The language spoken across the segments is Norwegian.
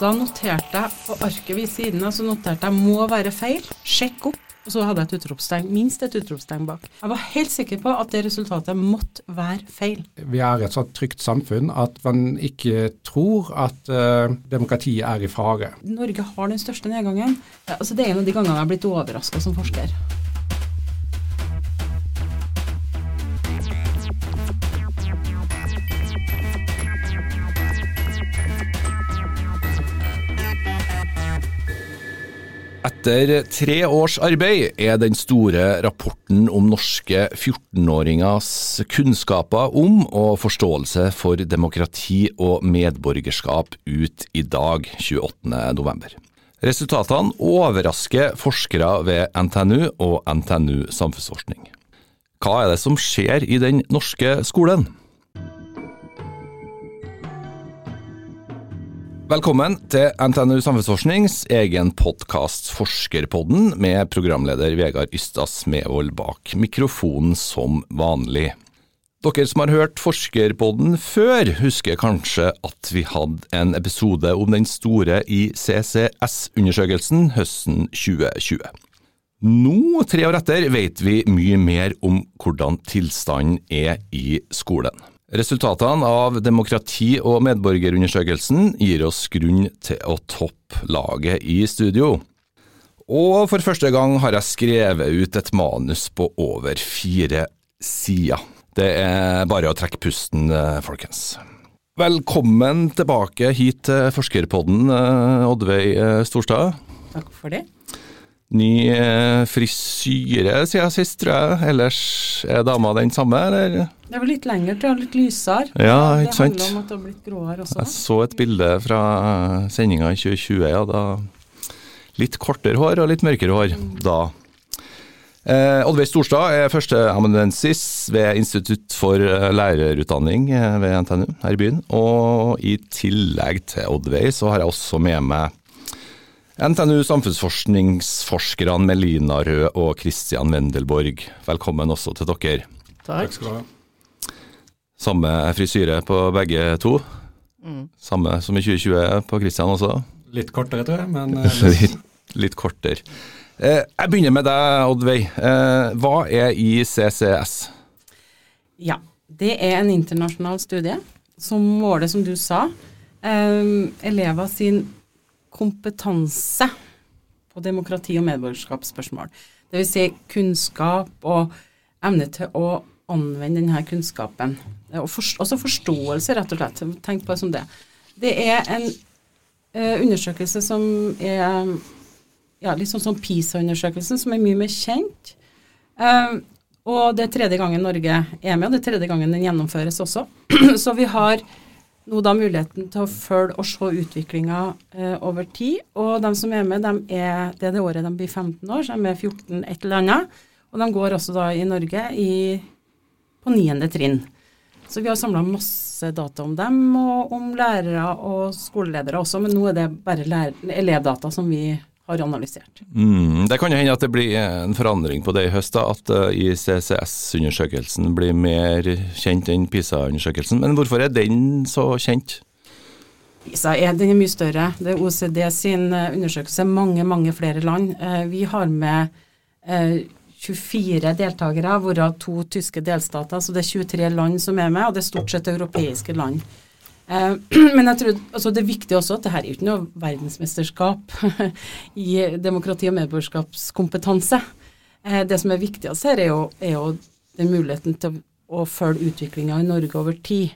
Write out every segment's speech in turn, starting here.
Da noterte jeg på arket ved siden av, så noterte jeg 'må være feil', sjekk opp. Og så hadde jeg et utropstegn, minst et utropstegn bak. Jeg var helt sikker på at det resultatet måtte være feil. Vi er et så trygt samfunn at man ikke tror at uh, demokratiet er i fare. Norge har den største nedgangen. Ja, altså det er en av de gangene jeg har blitt overraska som forsker. Etter tre års arbeid er den store rapporten om norske 14-åringers kunnskaper om og forståelse for demokrati og medborgerskap ut i dag, 28.11. Resultatene overrasker forskere ved NTNU og NTNU samfunnsforskning. Hva er det som skjer i den norske skolen? Velkommen til NTNU Samfunnsforsknings egen podkast Forskerpodden, med programleder Vegard Ystad Smevold bak mikrofonen som vanlig. Dere som har hørt Forskerpodden før, husker kanskje at vi hadde en episode om den store ICCS-undersøkelsen høsten 2020. Nå, tre år etter, vet vi mye mer om hvordan tilstanden er i skolen. Resultatene av demokrati- og medborgerundersøkelsen gir oss grunn til å toppe laget i studio. Og for første gang har jeg skrevet ut et manus på over fire sider. Det er bare å trekke pusten, folkens. Velkommen tilbake hit til Forskerpodden, Oddveig Storstad. Takk for det. Ny frisyre siden sist, tror jeg. Ellers er dama den samme, eller? Det er vel litt lengre til, litt lysere. Ja, ikke sant. Det handler om at det har blitt gråere også. Jeg så et bilde fra sendinga i 2020, ja, da litt kortere hår og litt mørkere hår mm. da. Eh, Oddveig Storstad er førsteamanuensis ved Institutt for lærerutdanning ved NTNU her i byen. Og i tillegg til Oddveig, så har jeg også med meg NTNU samfunnsforskningsforskerne Melina Rød og Christian Wendelborg. Velkommen også til dere. Takk skal du ha. Samme frisyre på begge to. Mm. Samme som i 2020 på Christian også. Litt kortere, tror jeg, men litt, litt, kortere. Eh, jeg begynner med deg, Oddveig. Eh, hva er ICCS? Ja, det er en internasjonal studie som måler, som du sa, eh, elever sin kompetanse på demokrati- og medborgerskapsspørsmål. Dvs. Si kunnskap og evne til å anvende denne kunnskapen. Og for, også forståelse, rett og slett. Tenk på det som det. Det er en eh, undersøkelse som er ja, litt sånn som PISA-undersøkelsen, som er mye mer kjent. Eh, og det er tredje gangen Norge er med, og det er tredje gangen den gjennomføres også. Så vi har nå da muligheten til å følge og se utviklinga eh, over tid. Og de som er med, de er, det er det året de blir 15 år, så de er 14 et eller annet. Og de går også da i Norge i, på niende trinn. Så vi har samla masse data om dem, og om lærere og skoleledere også, men nå er det bare elevdata som vi har analysert. Mm, det kan jo hende at det blir en forandring på det i høst, da, at eh, ICCS-undersøkelsen blir mer kjent enn PISA-undersøkelsen. Men hvorfor er den så kjent? PISA er, den er mye større. Det er OCD sin eh, undersøkelse, mange, mange flere land. Uh, vi har med 24 deltakere, hvorav to tyske delstater. Så det er 23 land som er med, og det er stort sett europeiske land. Eh, men jeg tror altså det er viktig også at det her er ikke noe verdensmesterskap i demokrati- og medborgerskapskompetanse. Eh, det som er viktigst her, er jo, er jo den muligheten til å følge utviklinga i Norge over tid.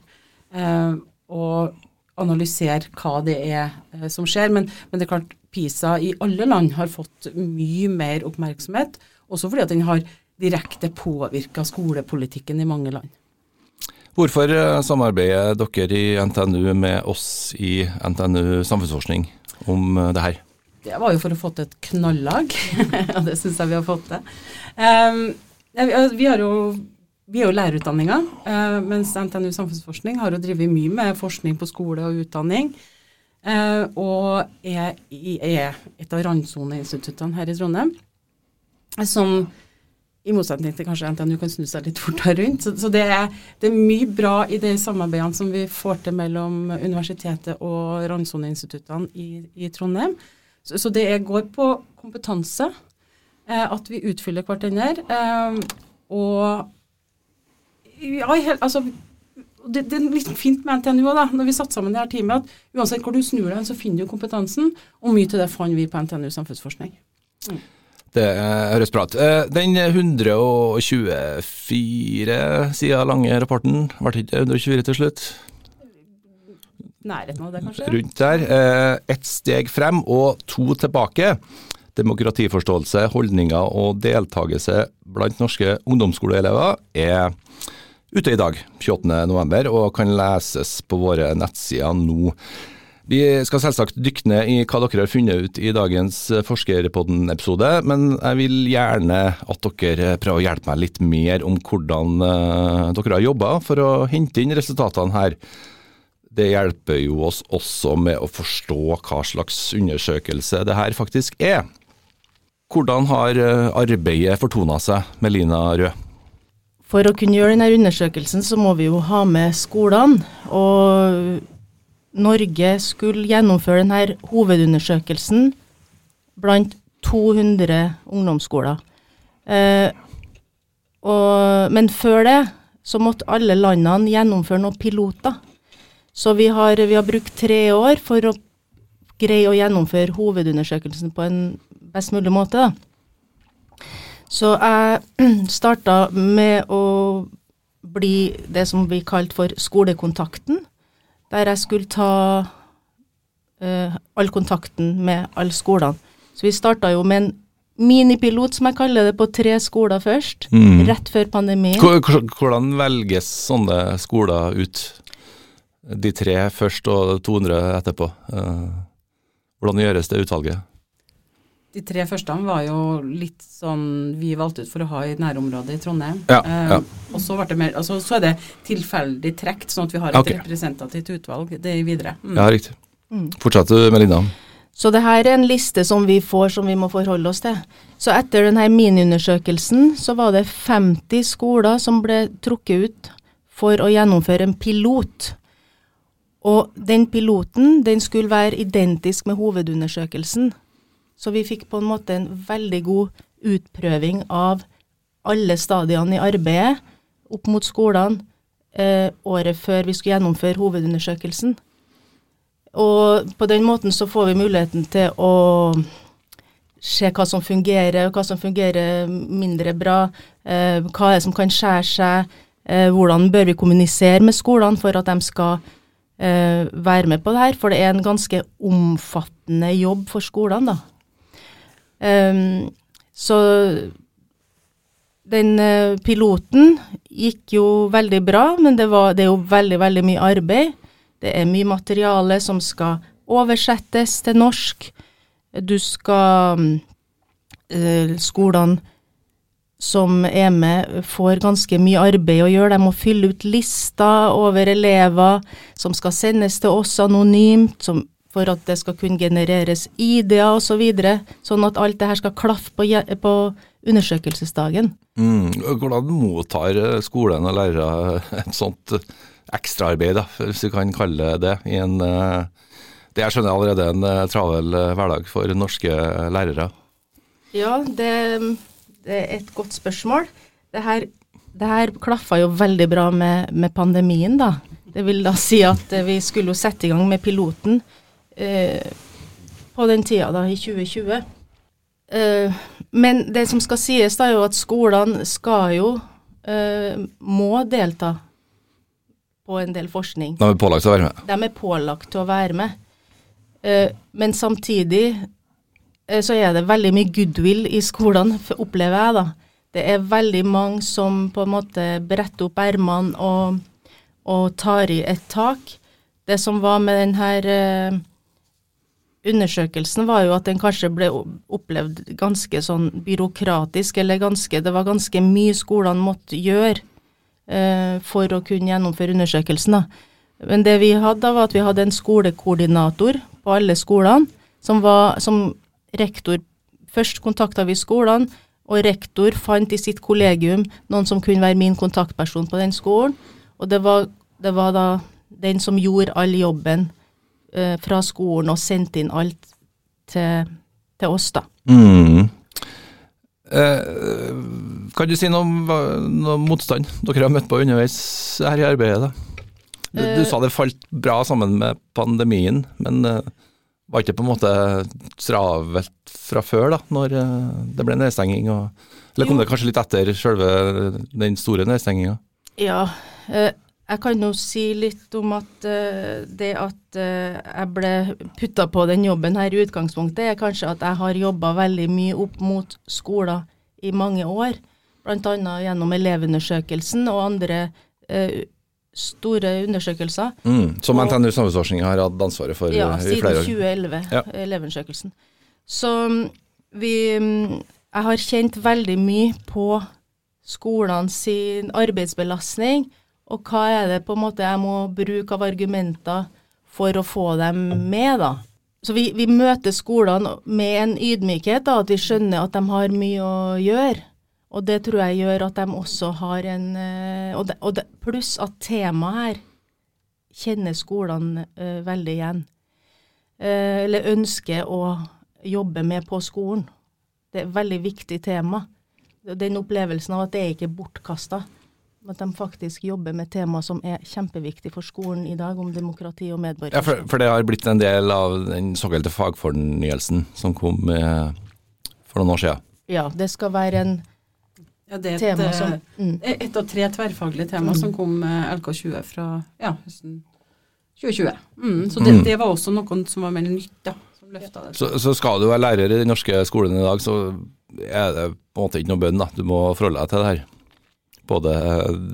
Eh, og analysere hva det er som skjer. Men, men det er klart, PISA i alle land har fått mye mer oppmerksomhet. Også fordi at den har direkte påvirka skolepolitikken i mange land. Hvorfor eh, samarbeider dere i NTNU med oss i NTNU samfunnsforskning om eh, det her? Det var jo for å få til et knallag, og det syns jeg vi har fått til. Um, vi, har jo, vi er jo lærerutdanninga, uh, mens NTNU samfunnsforskning har jo drevet mye med forskning på skole og utdanning. Og er et av randsoneinstituttene her i Trondheim som I motsetning til kanskje NTNU kan snu seg litt fortere rundt. Så, så det, er, det, er, mye bra i de samarbeidene som vi får til mellom universitetet og randsoneinstituttene i, i Trondheim. Så, så, det går på kompetanse. Eh, at vi utfyller hverandre. Eh, og ja, altså det, det, er litt fint med NTNU da, når vi satte sammen det her teamet, at uansett hvor du snur deg, så finner du kompetansen. Og mye til det fant vi på NTNU samfunnsforskning. Mm. Det høres bra ut. Eh, den 124 sider lange rapporten, ble det ikke 124 til slutt? Nærheten av det, kanskje. Rundt der. Eh, ett steg frem og to tilbake. Demokratiforståelse, holdninger og deltakelse blant norske ungdomsskoleelever er ute i dag, 28.11, og kan leses på våre nettsider nå. Vi skal selvsagt dykke ned i hva dere har funnet ut i dagens Forskerpodden-episode, men jeg vil gjerne at dere prøver å hjelpe meg litt mer om hvordan uh, dere har jobba for å hente inn resultatene her. Det hjelper jo oss også med å forstå hva slags undersøkelse det her faktisk er. Hvordan har eh, arbeidet fortona seg, Melina Rød? For å kunne gjøre denne undersøkelsen, så må vi jo ha med skolene. Og Norge skulle gjennomføre denne hovedundersøkelsen blant 200 ungdomsskoler. Eh, og, men før det så måtte alle landene gjennomføre noen piloter. Så vi har, vi har brukt tre år for å greie å gjennomføre hovedundersøkelsen på en best mulig måte. Da. Så jeg starta med å bli det som vi kalte for skolekontakten der jeg skulle ta uh, all kontakten med alle skolene. Så vi starta jo med en minipilot, som jeg kaller det, på tre skoler først, mm. rett før pandemien. Hvordan velges sånne skoler ut? De tre først og 200 etterpå. Uh, hvordan gjøres det utvalget? De tre første var jo litt sånn vi valgte ut for å ha i nærområdet i Trondheim. Ja, ja. ja. Og så, mer, altså, så, er det tilfeldig trukket, sånn at vi har et okay. representativt utvalg det er videre. Mm. Ja, riktig. Mm. Med Linda. Så det her er en liste som vi får som vi må forholde oss til. Så etter denne miniundersøkelsen så var det 50 skoler som ble trukket ut for å gjennomføre en pilot. Og den piloten den skulle være identisk med hovedundersøkelsen. Så vi fikk på en måte en veldig god utprøving av alle stadiene i arbeidet opp mot skolene eh, året før vi skulle gjennomføre hovedundersøkelsen. Og på den måten så får vi muligheten til å se hva som fungerer, hva som fungerer mindre bra, eh, hva er det som kan skjære seg, eh, hvordan bør vi kommunisere med skolene for at de skal eh, være med på det her. For det er en ganske omfattende jobb for skolene, da. Um, så den uh, piloten gikk jo veldig bra, men det, var, det, er jo veldig, veldig mye arbeid. Det er mye materiale som skal oversettes til norsk. Du skal uh, Skolene som er med, får ganske mye arbeid å gjøre. De må fylle ut lister over elever som skal sendes til oss anonymt, som for at det skal kunne genereres ID-er osv., så videre, sånn at alt det her skal klaffe på, på undersøkelsesdagen. Mm. Hvordan mottar skolen og lærere et sånt ekstraarbeid, hvis vi kan kalle det i en Det jeg skjønner allerede en eh, travel eh, hverdag for norske lærere? Ja, det, det er et godt spørsmål. Det her, det her klaffa jo veldig bra med, med pandemien, da. Det vil da si at vi skulle jo sette i gang med piloten eh, på den tida, da, i 2020. Eh, men det som skal sies, da, er jo at skolene skal jo eh, må delta på en del forskning. De er pålagt til å være med? De er pålagt til å være med. Eh, men samtidig eh, så er det veldig mye goodwill i skolene, opplever jeg, da. Det er veldig mange som på en måte bretter opp ermene og, og, tar i et tak. Det som var med denne eh, undersøkelsen var jo at den kanskje ble opplevd ganske sånn byråkratisk, eller ganske, det var ganske mye skolene måtte gjøre eh, for å kunne gjennomføre undersøkelsen. da. Men det vi hadde, var at vi hadde en skolekoordinator på alle skolene, som var som rektor Først kontakta vi skolene, Og rektor fant i sitt kollegium noen som kunne være min kontaktperson på den skolen. Og det var, det var da den som gjorde all jobben eh, fra skolen og sendt inn alt til, til oss, da. Mm. Eh, kan du si noe om motstand dere har møtt på underveis her i arbeidet? da? Du, du Eh. sa det falt bra sammen med pandemien, men eh, var ikke det på en måte travelt fra før, da, når det ble nedstenging? Og, eller kom Jo. det kanskje litt etter selve den store nedstenginga? Ja, eh, jeg kan jo si litt om at uh, det at uh, jeg ble putta på den jobben her i utgangspunktet, er kanskje at jeg har jobba veldig mye opp mot skoler i mange år. Bl.a. gjennom Elevundersøkelsen og andre uh, store undersøkelser. Mm, som Og- NTNU Samfunnsforskning har hatt ansvaret for Ja, i siden flere år. 2011, Ja. Elevundersøkelsen. Så mm, vi mm, Jeg har kjent veldig mye på skolene sin arbeidsbelastning, og hva er det på en måte jeg må bruke av argumenter for å få dem med, da. Så vi, vi møter skolene med en ydmykhet, da, at vi skjønner at de har mye å gjøre. Og det tror jeg gjør at de også har en eh, og det, og det, Pluss at temaet her kjenner skolene uh, veldig igjen. Uh, eller ønsker å jobbe med på skolen. Det er et veldig viktig tema. Den opplevelsen av at det er ikke bortkasta. At de faktisk jobber med tema som er kjempeviktig for skolen i dag, om demokrati og Ja, for, for det har blitt en del av den såkalte fagfornyelsen som kom eh, for noen år siden. Ja, det skal være en Ja, det er et, tema eh, som mm. Ett av tre tverrfaglige tema som kom med LK20 fra ja, høsten 2020. Mm, så det, Mm. det var også noe som var mer nytt, da. Som løfta det. Så, så skal du være lærer i den norske skolen i dag, så er det på en måte ikke noe bønn. da. Du må forholde deg til det her. Både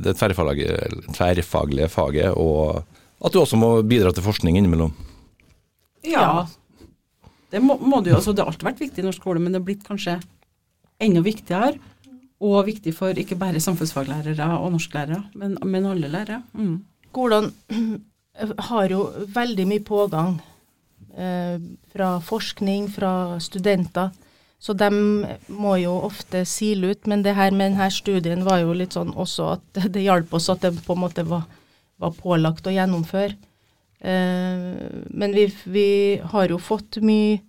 det tverrfaglige, tverrfaglige faget og at du også må bidra til forskning innimellom. Ja. Det må, må du jo. Altså, det har alltid vært viktig i norsk skole, men det har blitt kanskje enda viktigere. Og viktig for ikke bare samfunnsfaglærere og norsklærere, men, men alle lærere. Mm. Skolene har jo veldig mye pågang eh, fra forskning, fra studenter. Så de må jo ofte sile ut. Men det her med denne studien var jo litt sånn også at det hjalp oss at det på en måte var, var pålagt å gjennomføre. Eh, men vi, vi har jo fått mye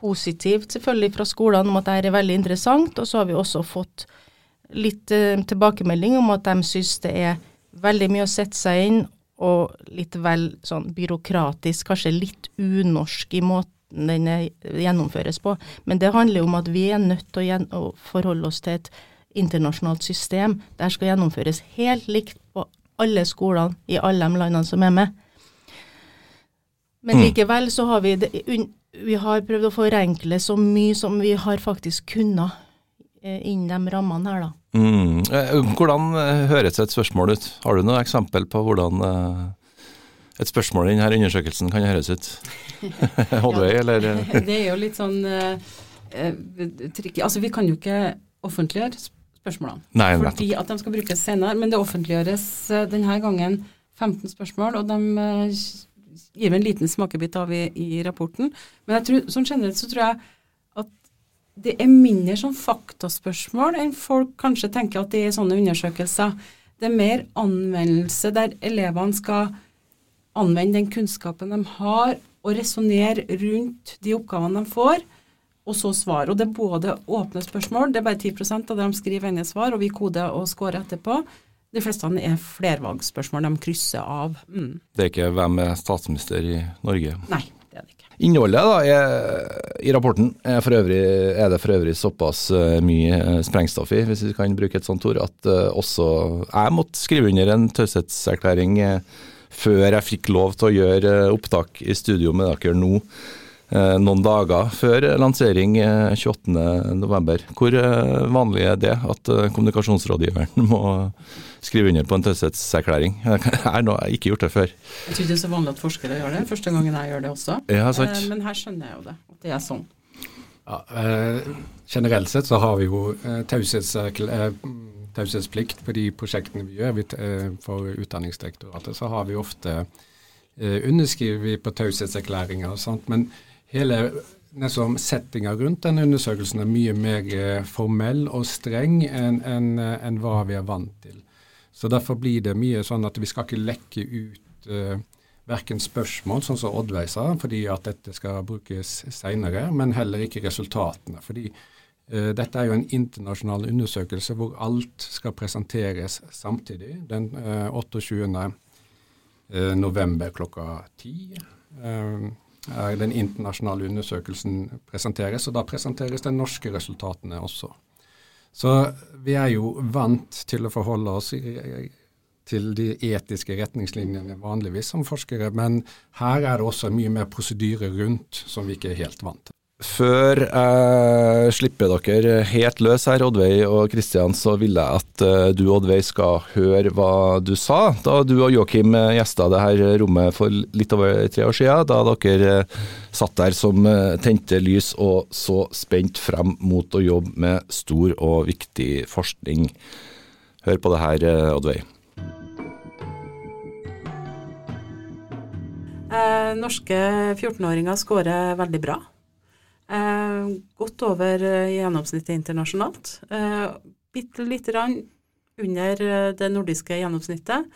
positivt selvfølgelig fra skolene om at dette er veldig interessant, og så har vi også fått litt eh, tilbakemelding om at de syns det er veldig mye å sette seg inn, og litt vel sånn byråkratisk, kanskje litt unorsk i måten den er, gjennomføres på. Men det handler om at vi er nødt til å, å forholde oss til et internasjonalt system. Der skal gjennomføres helt likt på alle skolene i alle de landene som er med. Men Mm. likevel så har vi, det, vi har prøvd å forenkle så mye som vi har faktisk kunnet eh, innen de rammene her, da. Mm. Eh, Hvordan eh, høres et spørsmål ut? Har du noe eksempel på hvordan et spørsmål i denne undersøkelsen kan høres ut? Holdvei, eller? eh? Det er jo litt sånn eh, eh, tricky. Altså, vi kan jo ikke offentliggjøre spørsmålene. Nei, nettopp. fordi at de skal brukes senere. Men det offentliggjøres eh, denne gangen 15 spørsmål, og de eh, gir vi en liten smakebit av i, i rapporten. Men tror, sånn generelt så tror jeg at det er mindre sånn faktaspørsmål enn folk kanskje tenker at det er sånne undersøkelser. Det er mer anvendelse der elevene skal anvende den kunnskapen de har, og resonnere rundt de oppgavene de får, og så svar. Og det er både åpne spørsmål, det er bare 10% av det de skriver i svar, og vi koder og scorer etterpå. De fleste er flervalgsspørsmål de krysser av. Mm. Det er ikke hvem er statsminister i Norge. Nei, det er det ikke. Innholdet da, er, i rapporten er, for øvrig, er det for øvrig såpass eh, mye eh, sprengstoff i, hvis vi kan bruke et sånt ord, at uh, også jeg måtte skrive under en taushetserklæring eh, før jeg fikk lov til å gjøre eh, opptak i studio med dere nå. eh, Noen dager før lansering eh, 28.11. Hvor vanlig er det at kommunikasjonsrådgiveren må skrive under på en taushetserklæring? Jeg har ikke gjort det før. Jeg tror ikke det er så vanlig at forskere gjør det. Første gangen jeg gjør det også. Ja, sant. Men her skjønner jeg jo det, at det er sånn. Ja, eh, generelt sett så har vi jo taushetserkl- eh, taushetsplikt på de prosjektene vi gjør. Eh, for Utdanningsdirektoratet så har vi ofte eh, underskrevet på taushetserklæringer. Men hele liksom, settinga rundt denne undersøkelsen er mye mer eh, formell og streng enn en, en hva vi er vant til. Så Derfor blir det mye sånn at vi skal ikke lekke ut uh, verken spørsmål, sånn som Oddveig sa, fordi at dette skal brukes seinere, men heller ikke resultatene. fordi dette er jo en internasjonal undersøkelse hvor alt skal presenteres samtidig. Den uh, 28. november klokka ti er den internasjonale undersøkelsen presenteres, og da presenteres de norske resultatene også. Så vi er jo vant til å forholde oss til de etiske retningslinjene vanligvis som forskere, men her er det også mye mer prosedyre rundt som vi ikke er helt vant til. Før jeg slipper dere helt løs her, Oddveig og Kristian, så vil jeg at eh, du Oddveig skal høre hva du sa da du og Joakim gjesta det her rommet for litt over tre år siden. Da dere eh, satt der som eh, tente lys og så spent frem mot å jobbe med stor og viktig forskning. Hør på det her, Oddveig. Eh, norske 14-åringer scorer veldig bra. Eh, godt over eh, gjennomsnittet internasjonalt. Eh, Bitte lite grann under eh, det nordiske gjennomsnittet.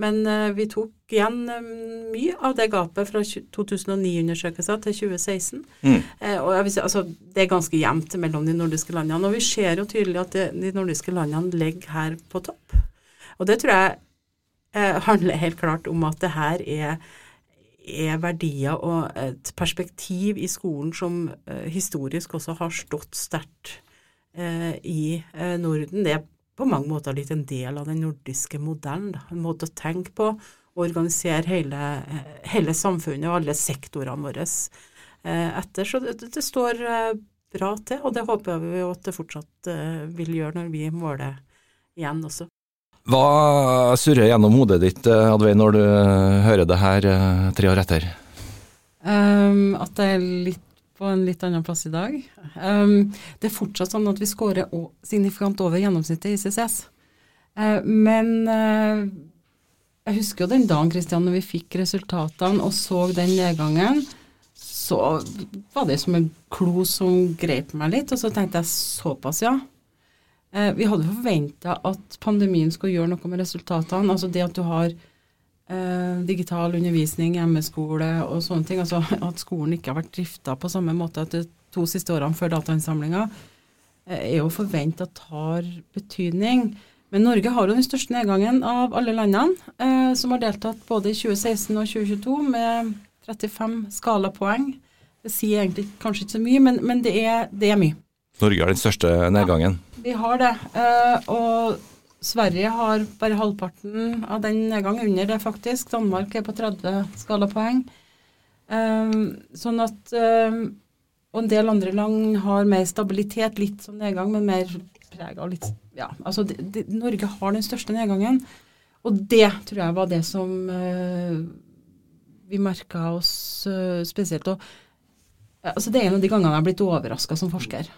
Men eh, vi tok igjen eh, mye av det gapet fra 2009-undersøkelser til 2016. Mm. og jeg vil si, altså, det er ganske jevnt mellom de nordiske landene. Og vi ser jo tydelig at de, de nordiske landene ligger her på topp. Og det tror jeg handler helt klart om at det her er er verdier og et perspektiv i skolen som uh, historisk også har stått sterkt uh, i uh, Norden. Det er på mange måter litt en del av den nordiske modellen. En måte å tenke på og organisere hele, hele samfunnet og alle sektorene våre etter. Så det, det står bra til, og det håper vi at det fortsatt vil gjøre når vi måler igjen også. Hva surrer gjennom hodet ditt eh, Advei, når du eh, hører det her eh, tre år etter? Um, at det er litt på en litt annen plass i dag. Um, det er fortsatt sånn at vi scorer signifikant over gjennomsnittet i CCS. Uh, men uh, jeg husker jo den dagen Kristian, når vi fikk resultatene og så den nedgangen, så var det som en klo som grep meg litt. Og så tenkte jeg såpass, ja. Eh, vi hadde forventa at pandemien skulle gjøre noe med resultatene. Altså det at du har eh, digital undervisning, hjemmeskole og sånne ting. Altså at skolen ikke har vært drifta på samme måte etter to siste årene før datainnsamlinga, eh, er jo forventa tar betydning. Men Norge har jo den største nedgangen av alle landene, eh, som har deltatt både i 2016 og 2022 med 35 skalapoeng. Det sier egentlig kanskje ikke så mye, men, men det, er, det er mye. Norge har den største nedgangen. Ja, vi har det. Uh, og Sverige har bare halvparten av den nedgangen under det, faktisk. Danmark er på 30 skalapoeng. Um, sånn at um, Og en del andre land har mer stabilitet, litt som nedgang, men mer preg av litt Ja, altså Norge har den største nedgangen. Og det tror jeg var det som vi merka oss spesielt. Og, altså det er en av de gangene jeg har blitt overraska som forsker.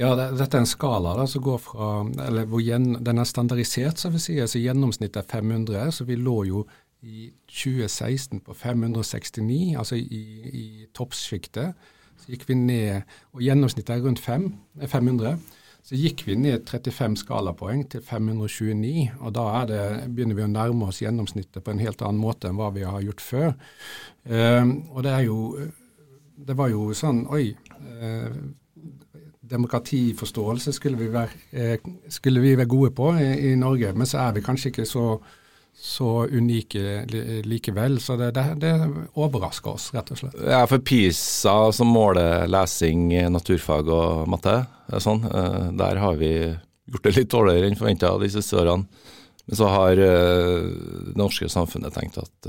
Ja, det, dette er en skala da, som går fra, eller hvor gjen, den er standardisert, så vil si. altså Gjennomsnittet er 500, så vi lå jo i 2016 på 569, altså i, i toppsjiktet. Så gikk vi ned, og gjennomsnittet er rundt 5, 500. Så gikk vi ned 35 skalapoeng til 529, og da det, begynner vi å nærme oss gjennomsnittet på en helt annen måte enn hva vi har gjort før. Uh, og det er jo Det var jo sånn Oi. Uh, demokratiforståelse skulle vi, være, eh, skulle vi være gode på i, i, Norge, men så er vi kanskje ikke så, så unike likevel. Så det, det, det, overrasker oss, rett og slett. Ja, For PISA som måler lesing, naturfag og matte, sånn, eh, der har vi gjort det litt dårligere enn forventa de siste årene. Men så har uh, det norske samfunnet tenkt at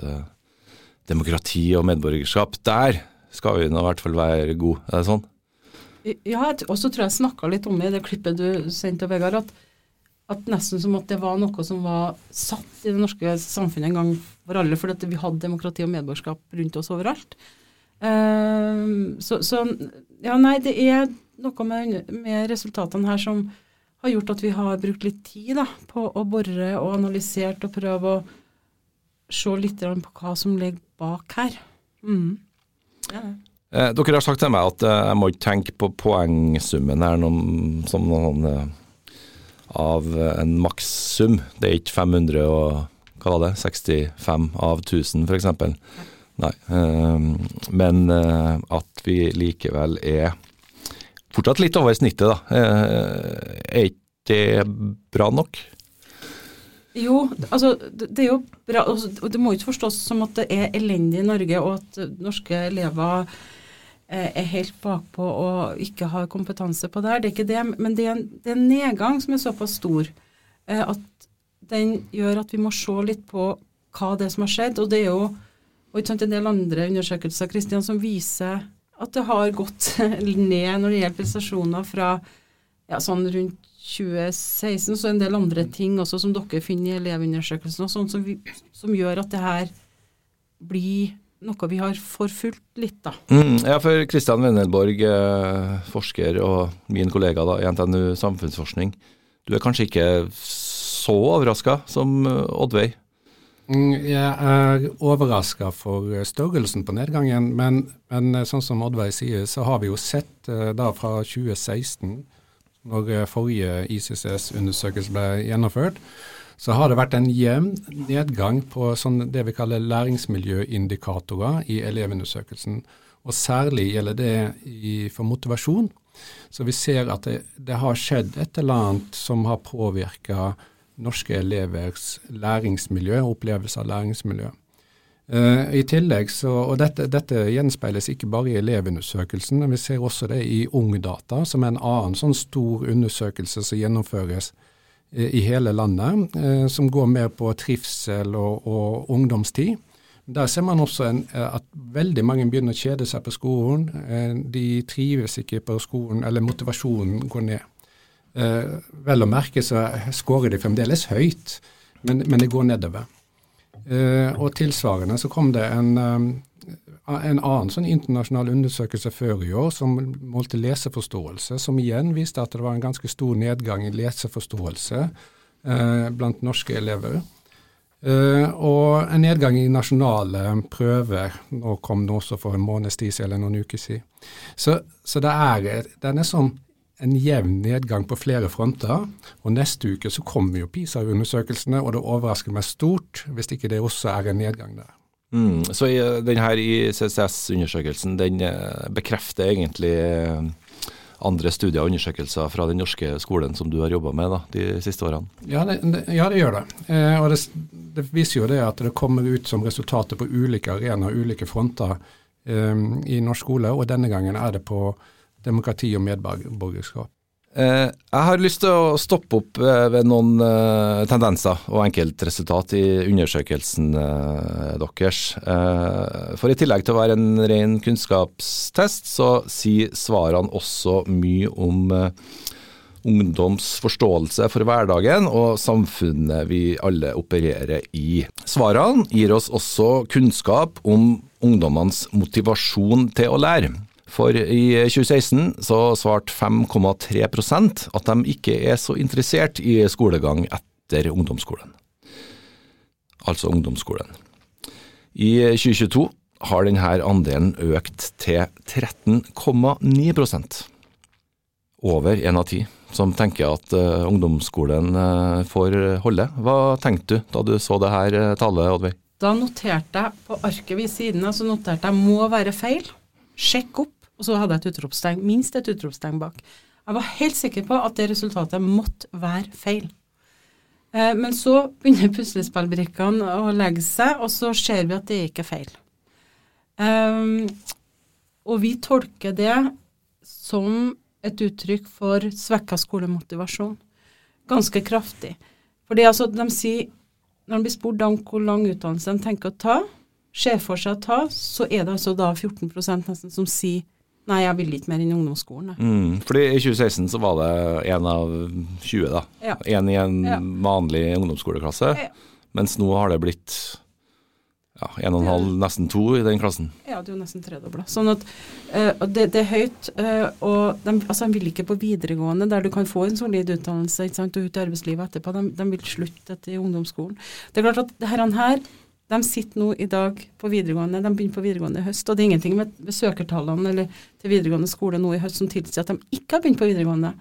demokrati og medborgerskap, der skal vi nå i hvert fall være gode. Er det sånn? Ja, og så tror jeg jeg snakka litt om det i det klippet du sendte, Vegard, at, at, nesten som at det var noe som var satt i det norske samfunnet en gang for alle, fordi vi hadde demokrati og medborgerskap rundt oss overalt. Uh, så, så, ja, nei, det er noe med, med, resultatene her som har gjort at vi har brukt litt tid da, på å bore og analysert og prøve å se litt på hva som ligger bak her. Mm. Ja. Eh, dere har sagt til meg at eh, jeg må ikke tenke på poengsummen her noen, som noen eh, av en makssum. Det er ikke 500 og hva var det, 65 av 1000 f.eks. Nei. Men at vi likevel er fortsatt litt over snittet, da. Er ikke det bra nok? Jo, altså det er jo bra, altså, og det må ikke forstås som at det er elendig i Norge, og at norske elever er helt bakpå og ikke har kompetanse på det her. Det er ikke det, men det er en, det er en nedgang som er såpass stor eh, at den gjør at vi må se litt på hva det er som har skjedd. Og det er jo og en del andre undersøkelser Kristian, som viser at det har gått ned når det gjelder prestasjoner fra ja, sånn rundt 2016, så en del andre ting også som dere finner i elevundersøkelsen, og sånn som, vi, som gjør at det her blir noe vi har forfulgt litt, da. Mm, ja, for Kristian Wendelborg, eh, forsker og min kollega da, i NTNU samfunnsforskning. Du er kanskje ikke så overraska som eh, Oddveig? Mm, Jeg er overraska for eh, størrelsen på nedgangen, men, men sånn som Oddveig sier, så har vi jo sett da fra 2016, når forrige ICCS-undersøkelse ble gjennomført, så har det vært en jevn nedgang på sånn det vi kaller læringsmiljøindikatorer i elevundersøkelsen. Og særlig gjelder det i, for motivasjon. Så vi ser at det, det har skjedd et eller annet som har påvirka norske elevers læringsmiljø opplevelse av læringsmiljø. Uh, I tillegg så, og dette, dette gjenspeiles ikke bare i elevundersøkelsen, men vi ser også det i Ungdata, som er en annen sånn stor undersøkelse som gjennomføres i hele landet, eh, som går mer på trivsel og, og ungdomstid. Der ser man også en, eh, at veldig mange begynner å kjede seg på skolen. Eh, De trives ikke på skolen, eller motivasjonen går ned. Vel å merke så skårer de fremdeles høyt, men, men det går nedover. Og tilsvarende så kom det en, en annen sånn internasjonal undersøkelse før i år som målte leseforståelse, som igjen viste at det var en ganske stor nedgang i leseforståelse eh, blant norske elever. Eh, og en nedgang i nasjonale prøver. Nå kom det også for en måneds tid eller noen uker siden. Så, så det er, den er sånn en jevn nedgang på flere fronter. Og neste uke så kommer jo PISA-undersøkelsene, og det overrasker meg stort hvis ikke det også er en nedgang der. Mm, så i, den her ICCS-undersøkelsen den eh, bekrefter egentlig eh, andre studier og undersøkelser fra den norske skolen som du har jobba med da, de siste årene? Ja, det, ja, det gjør det. Eh, og det, det, viser jo det at det kommer ut som resultater på ulike arenaer, ulike fronter eh, i norsk skole, og denne gangen er det på demokrati og medborgerskap. Eh, jeg har lyst til å stoppe opp eh, ved noen eh, tendenser og enkeltresultat i undersøkelsen deres. For i tillegg til å være en ren kunnskapstest, så sier svarene også mye om ungdoms forståelse for hverdagen og samfunnet vi alle opererer i. Svarene gir oss også kunnskap om ungdommenes motivasjon til å lære. For i 2016 så svarte 5,3% at de ikke er så interessert i skolegang etter ungdomsskolen. Altså ungdomsskolen. I 2022 har denne andelen økt til 13,9% Over én av ti som tenker at uh, ungdomsskolen uh, får holde. Hva tenkte du da du så det her uh, tallet, Oddveig? Da noterte jeg på arket ved siden av, så noterte jeg 'må være feil'. Sjekk opp. Og så hadde jeg et utropstegn, minst et utropstegn bak. Jeg var helt sikker på at det resultatet måtte være feil. Eh, men så begynner puslespillbrikkene å legge seg, og så ser vi at det ikke er feil. Um, og vi tolker det som et uttrykk for svekka skolemotivasjon. Ganske kraftig. Fordi altså, de sier, når de blir spurt om hvor lang utdannelse de tenker å ta, ser for seg å ta, så er det altså da 14% nesten som sier Nei, jeg vil ikke mer enn ungdomsskolen. Mm, fordi I 2016 så var det én av 20, da. Ja. I en Ja. vanlig ungdomsskoleklasse. Ja. Mens nå har det blitt ja, en og en halv, nesten to i den klassen. Ja, det er jo nesten tredobla. Sånn at eh, det, det er høyt, eh, og de, altså, de vil ikke på videregående, der du kan få en solid utdannelse ikke sant, og ut i arbeidslivet etterpå. De, de vil slutte etter ungdomsskolen. Det er klart at det her, her De sitter nå i dag på videregående, de begynner på videregående i høst. Og det er ingenting med, med søkertallene eller til videregående skole nå i høst som tilsier at de ikke har begynt på videregående.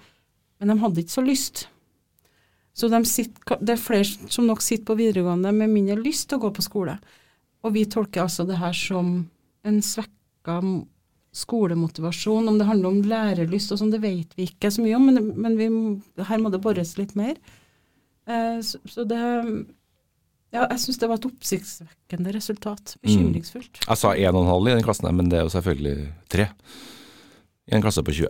Men de hadde ikke så lyst. Så de sitter, det er flere som nok sitter på videregående med mindre lyst til å gå på skole. Og vi tolker altså det her som en svekka skolemotivasjon. Om det handler om lærelyst og sånn, det vet vi ikke så mye om, men, men vi, her må det bores litt mer. Eh, så, så det ja, jeg syns det var et oppsiktsvekkende resultat. Bekymringsfullt. Mm. Jeg sa 1,5 i den klassen, men det er jo selvfølgelig 3 i en klasse på 20.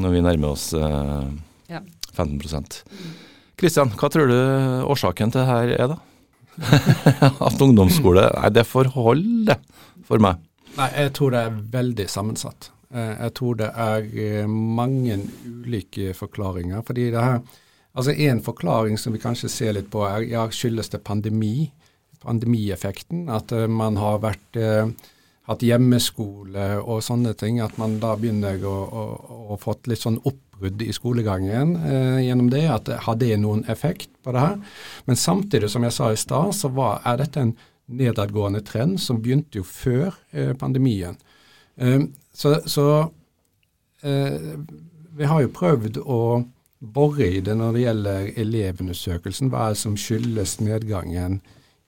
Når vi nærmer oss eh, ja. 15% Kristian, hva tror du årsaken til det her er, da? At ungdomsskole Nei, det får holde for meg. Nei, jeg tror det er veldig sammensatt. Eh, jeg tror det er eh, mange ulike forklaringer. fordi det her Altså En forklaring som vi kanskje ser litt på, er ja, skyldes det pandemi, pandemieffekten. At uh, man har vært, uh, hatt hjemmeskole og sånne ting. At man da begynner å, å, å fått litt sånn oppbrudd i skolegangen uh, gjennom det. at Har det noen effekt på det her? Men samtidig, som jeg sa i stad, så var, er dette en nedadgående trend som begynte jo før pandemien. så, så vi har jo prøvd å bore i det når det gjelder elevundersøkelsen. Hva er det som skyldes nedgangen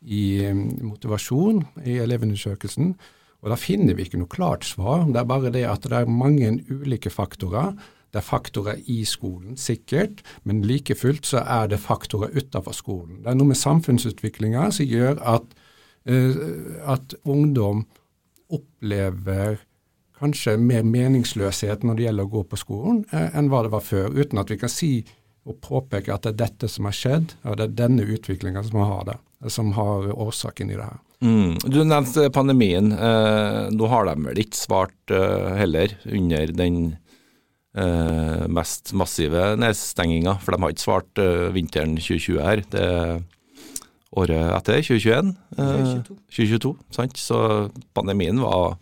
i um, motivasjon i elevundersøkelsen? Og Da finner vi ikke noe klart svar. Det er bare det at det er mange ulike faktorer. Det er faktorer i skolen, sikkert, men like fullt så er det faktorer utenfor skolen. Det er noe med samfunnsutviklinga som gjør at, uh, at ungdom opplever kanskje mer meningsløshet når det gjelder å gå på skolen, eh, enn hva det var før. Uten at vi kan si og påpeke at det er dette som har skjedd, og det er denne utviklinga som har det, som har årsaken i det her. Mm. Du nevnte pandemien. Eh, nå har de vel ikke svart eh, heller under den eh, mest massive nedstenginga, for de har ikke svart eh, vinteren 2020 her. Det er året etter, 2021. 2022. 2022 sant? Så pandemien var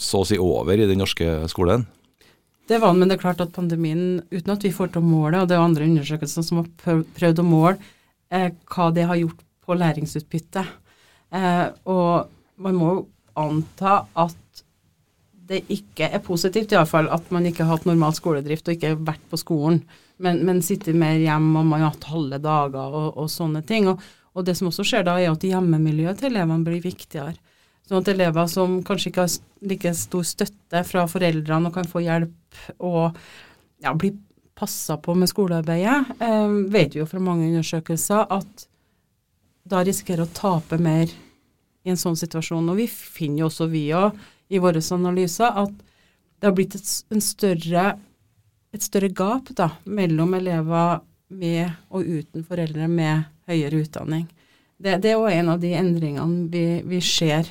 så å si over i den norske skolen? Det var men det er klart at pandemien, uten at vi får til å måle, og det er andre undersøkelser som har prøvd å måle eh, hva det har gjort på læringsutbyttet. Eh, og man må anta at det ikke er positivt, iallfall, at man ikke har hatt normal skoledrift og ikke vært på skolen, men, men sitter mer hjemme og man har hatt halve dager og, og sånne ting. Og, og, det som også skjer da, er at hjemmemiljøet til elevene blir viktigere. Sånn at elever som kanskje ikke har like stor støtte fra foreldrene og kan få hjelp og ja, bli passa på med skolearbeidet, eh, vet vi jo fra mange undersøkelser at da risikerer å tape mer i en sånn situasjon. Og vi finner jo også, vi òg, i våre analyser, at det har blitt et, større, et større gap da, mellom elever med og uten foreldre med høyere utdanning. Det, det er òg en av de endringene vi, vi ser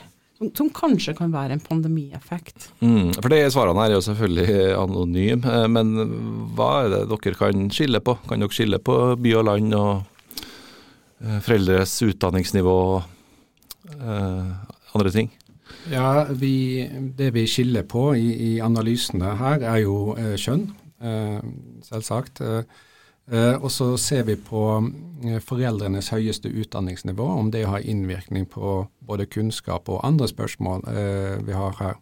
som kanskje kan være en pandemieffekt. Mm, for det Svarene her er jo selvfølgelig anonyme, eh, men hva er det dere kan skille på? Kan dere skille på by og land og eh, foreldres utdanningsnivå og eh, andre ting? Ja, vi, Det vi skiller på i, i analysene her, er jo eh, kjønn, eh, selvsagt. Eh, og så ser vi på eh, foreldrenes høyeste utdanningsnivå, om det har innvirkning på både kunnskap og andre spørsmål eh, vi har her.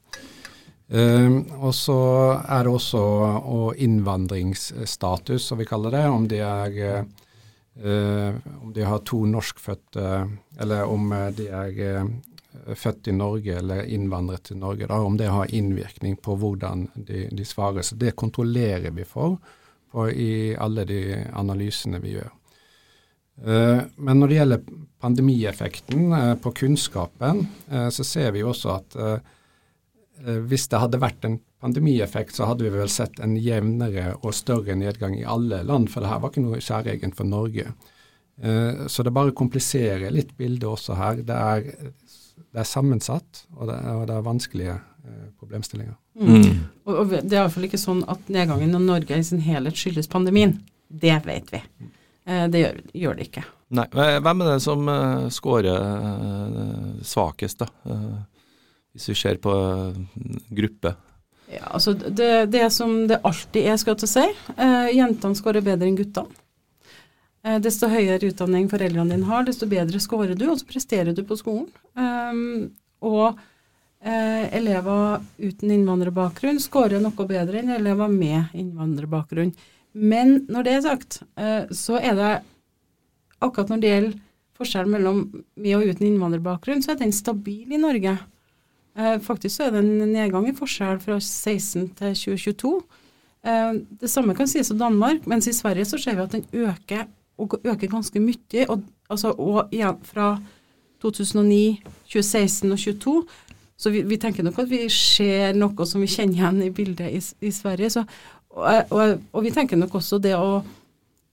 og så er det også og innvandringsstatus, som vi kaller det. Om de er om de har to norskfødte, eller om de er født i Norge eller innvandret til Norge. Da, om det har innvirkning på hvordan de, de svarer. Så det kontrollerer vi for på, i alle de analysene vi gjør. Uh, men når det gjelder pandemieffekten uh, på kunnskapen, uh, så ser vi også at hvis det hadde vært en pandemieffekt, så hadde vi vel sett en jevnere og større nedgang i alle land, for det her var ikke noe særegent for Norge. så det bare kompliserer litt bildet også her. Det er, det er sammensatt, og det, og det er vanskelige problemstillinger. Mm. Og, og, det er iallfall ikke sånn at nedgangen i Norge i sin helhet skyldes pandemien. Det vet vi. Eh, det gjør, gjør, det ikke. Nei, Hvem er det som uh, scorer uh, svakest, da? Uh, hvis vi ser på gruppe? Ja, altså det, det, som det alltid er, skal jeg til å si. Uh, jentene skårer bedre enn guttene. Eh, desto høyere utdanning foreldrene dine har, desto bedre scorer du, og så presterer du på skolen. Um, og eh, elever uten innvandrerbakgrunn scorer noe bedre enn elever med innvandrerbakgrunn. Men når det er sagt, eh, så er det akkurat når det gjelder forskjellen mellom med og uten innvandrerbakgrunn, så er den stabil i Norge. Eh, faktisk så er det en nedgang i forskjell fra 16 til 2022. Eh, det samme kan sies om Danmark, mens i Sverige så ser vi at den øker og øker ganske mye. Og, altså, og igjen fra 2009, 2016 og 2022. Så vi, vi, tenker nok at vi ser noe som vi kjenner igjen i bildet i, i Sverige. Så, og, og, og, vi tenker nok også det å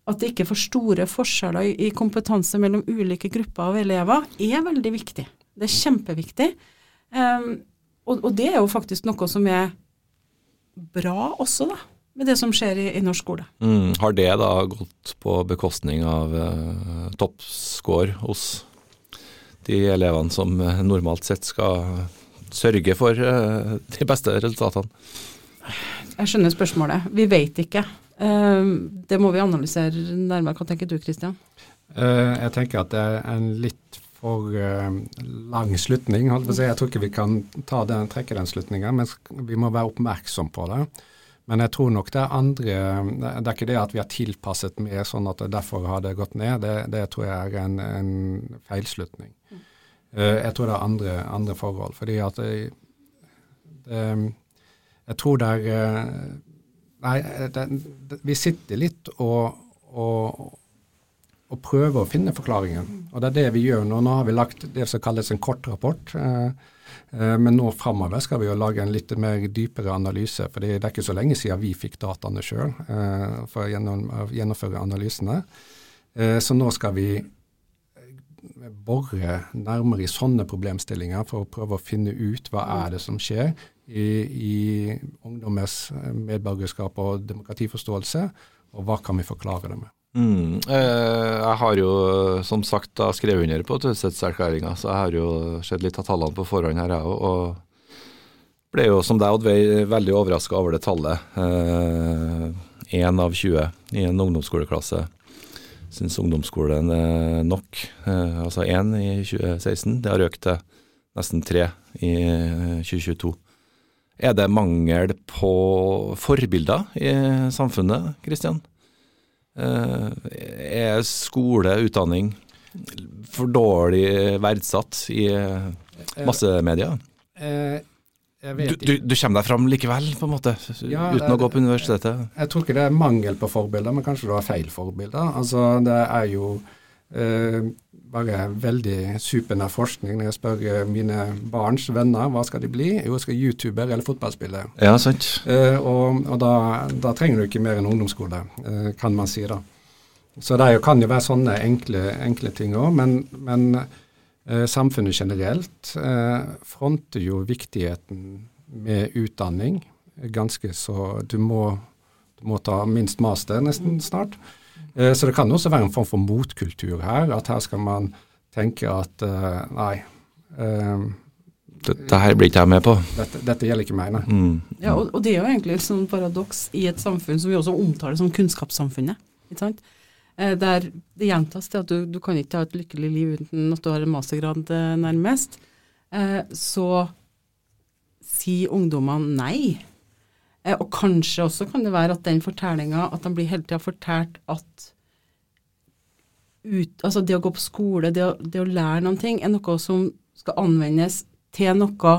at det ikke er for store forskjeller i, kompetanse mellom ulike grupper av elever, er veldig viktig. Det er kjempeviktig. Um, og, og, det er jo faktisk noe som er bra også, da med det som skjer i, i norsk skole. Mm, har det da gått på bekostning av uh, toppscore hos de elevene som uh, normalt sett skal sørge for uh, de beste resultatene? Jeg skjønner spørsmålet. Vi vet ikke. Uh, det må vi analysere nærmere. Hva tenker du Kristian? jeg tenker at det er en litt for lang slutning. Jeg tror ikke vi kan den, trekke den slutningen, men vi må være oppmerksom på det. Men jeg tror nok det er andre Det er ikke det at vi har tilpasset mer sånn at det derfor har det gått ned. Det, det tror jeg er en, en feilslutning. Uh, jeg tror det er andre, andre forhold. Fordi at det, det, Jeg tror det er uh, Nei, det, vi sitter litt og, og, og, prøver å finne forklaringen. Og det er det vi gjør nå. Nå har vi lagt det som kalles en kort rapport. Eh, men nå framover skal vi jo lage en litt mer dypere analyse. For det er ikke så lenge siden vi fikk dataene sjøl eh, for å gjennomføre analysene. Eh, så nå skal vi bore nærmere i sånne problemstillinger for å prøve å finne ut hva er det som skjer i, i ungdommers medborgerskap og demokratiforståelse, og hva kan vi forklare det med. Mm. Eh, jeg har jo som sagt da skrevet under på taushetserklæringa, så jeg har jo sett litt av tallene på forhånd her, jeg òg. Og ble jo som deg, Oddveig, veldig overraska over det tallet. Én eh, av 20 i en ungdomsskoleklasse syns ungdomsskolen er nok. Eh, altså én i 2016. Det har økt til nesten tre i 2022. Er det mangel på forbilder i samfunnet, Kristian? Eh, er skole, utdanning for dårlig verdsatt i eh, massemedia? Eh, du, du, du, kommer deg fram likevel, på en måte, ja, uten å gå på universitetet? Jeg tror ikke det er mangel på forbilder, men kanskje du har feil forbilder. Altså, det er jo eh, bare veldig supernær forskning når jeg spør eh, mine barns venner hva skal de bli. Jo, jeg skal youtuber eller fotballspiller. Ja, sant. Eh, og, og da, da, trenger du ikke mer enn ungdomsskole, eh, kan man si da. Så det kan jo være sånne enkle, enkle ting òg, men, men samfunnet generelt eh, fronter jo viktigheten med utdanning ganske så Du må, du må ta minst master nesten snart. Eh, så det kan også være en form for motkultur her. At her skal man tenke at eh, nei eh, dette her blir ikke jeg med på. Dette, dette gjelder ikke meg, nei. Mm. Ja, og, og, det er jo egentlig et sånn paradoks i et samfunn som vi også omtaler som kunnskapssamfunnet. ikke sant? Der det gjentas til at du, du, kan ikke ha et lykkelig liv uten at du har en mastergrad nærmest. Så sier ungdommene nei. Eh, og kanskje også kan det være at den fortellinga, at de blir hele tida fortalt at ut, altså det å gå på skole, det å, det å, lære noen ting, er noe som skal anvendes til noe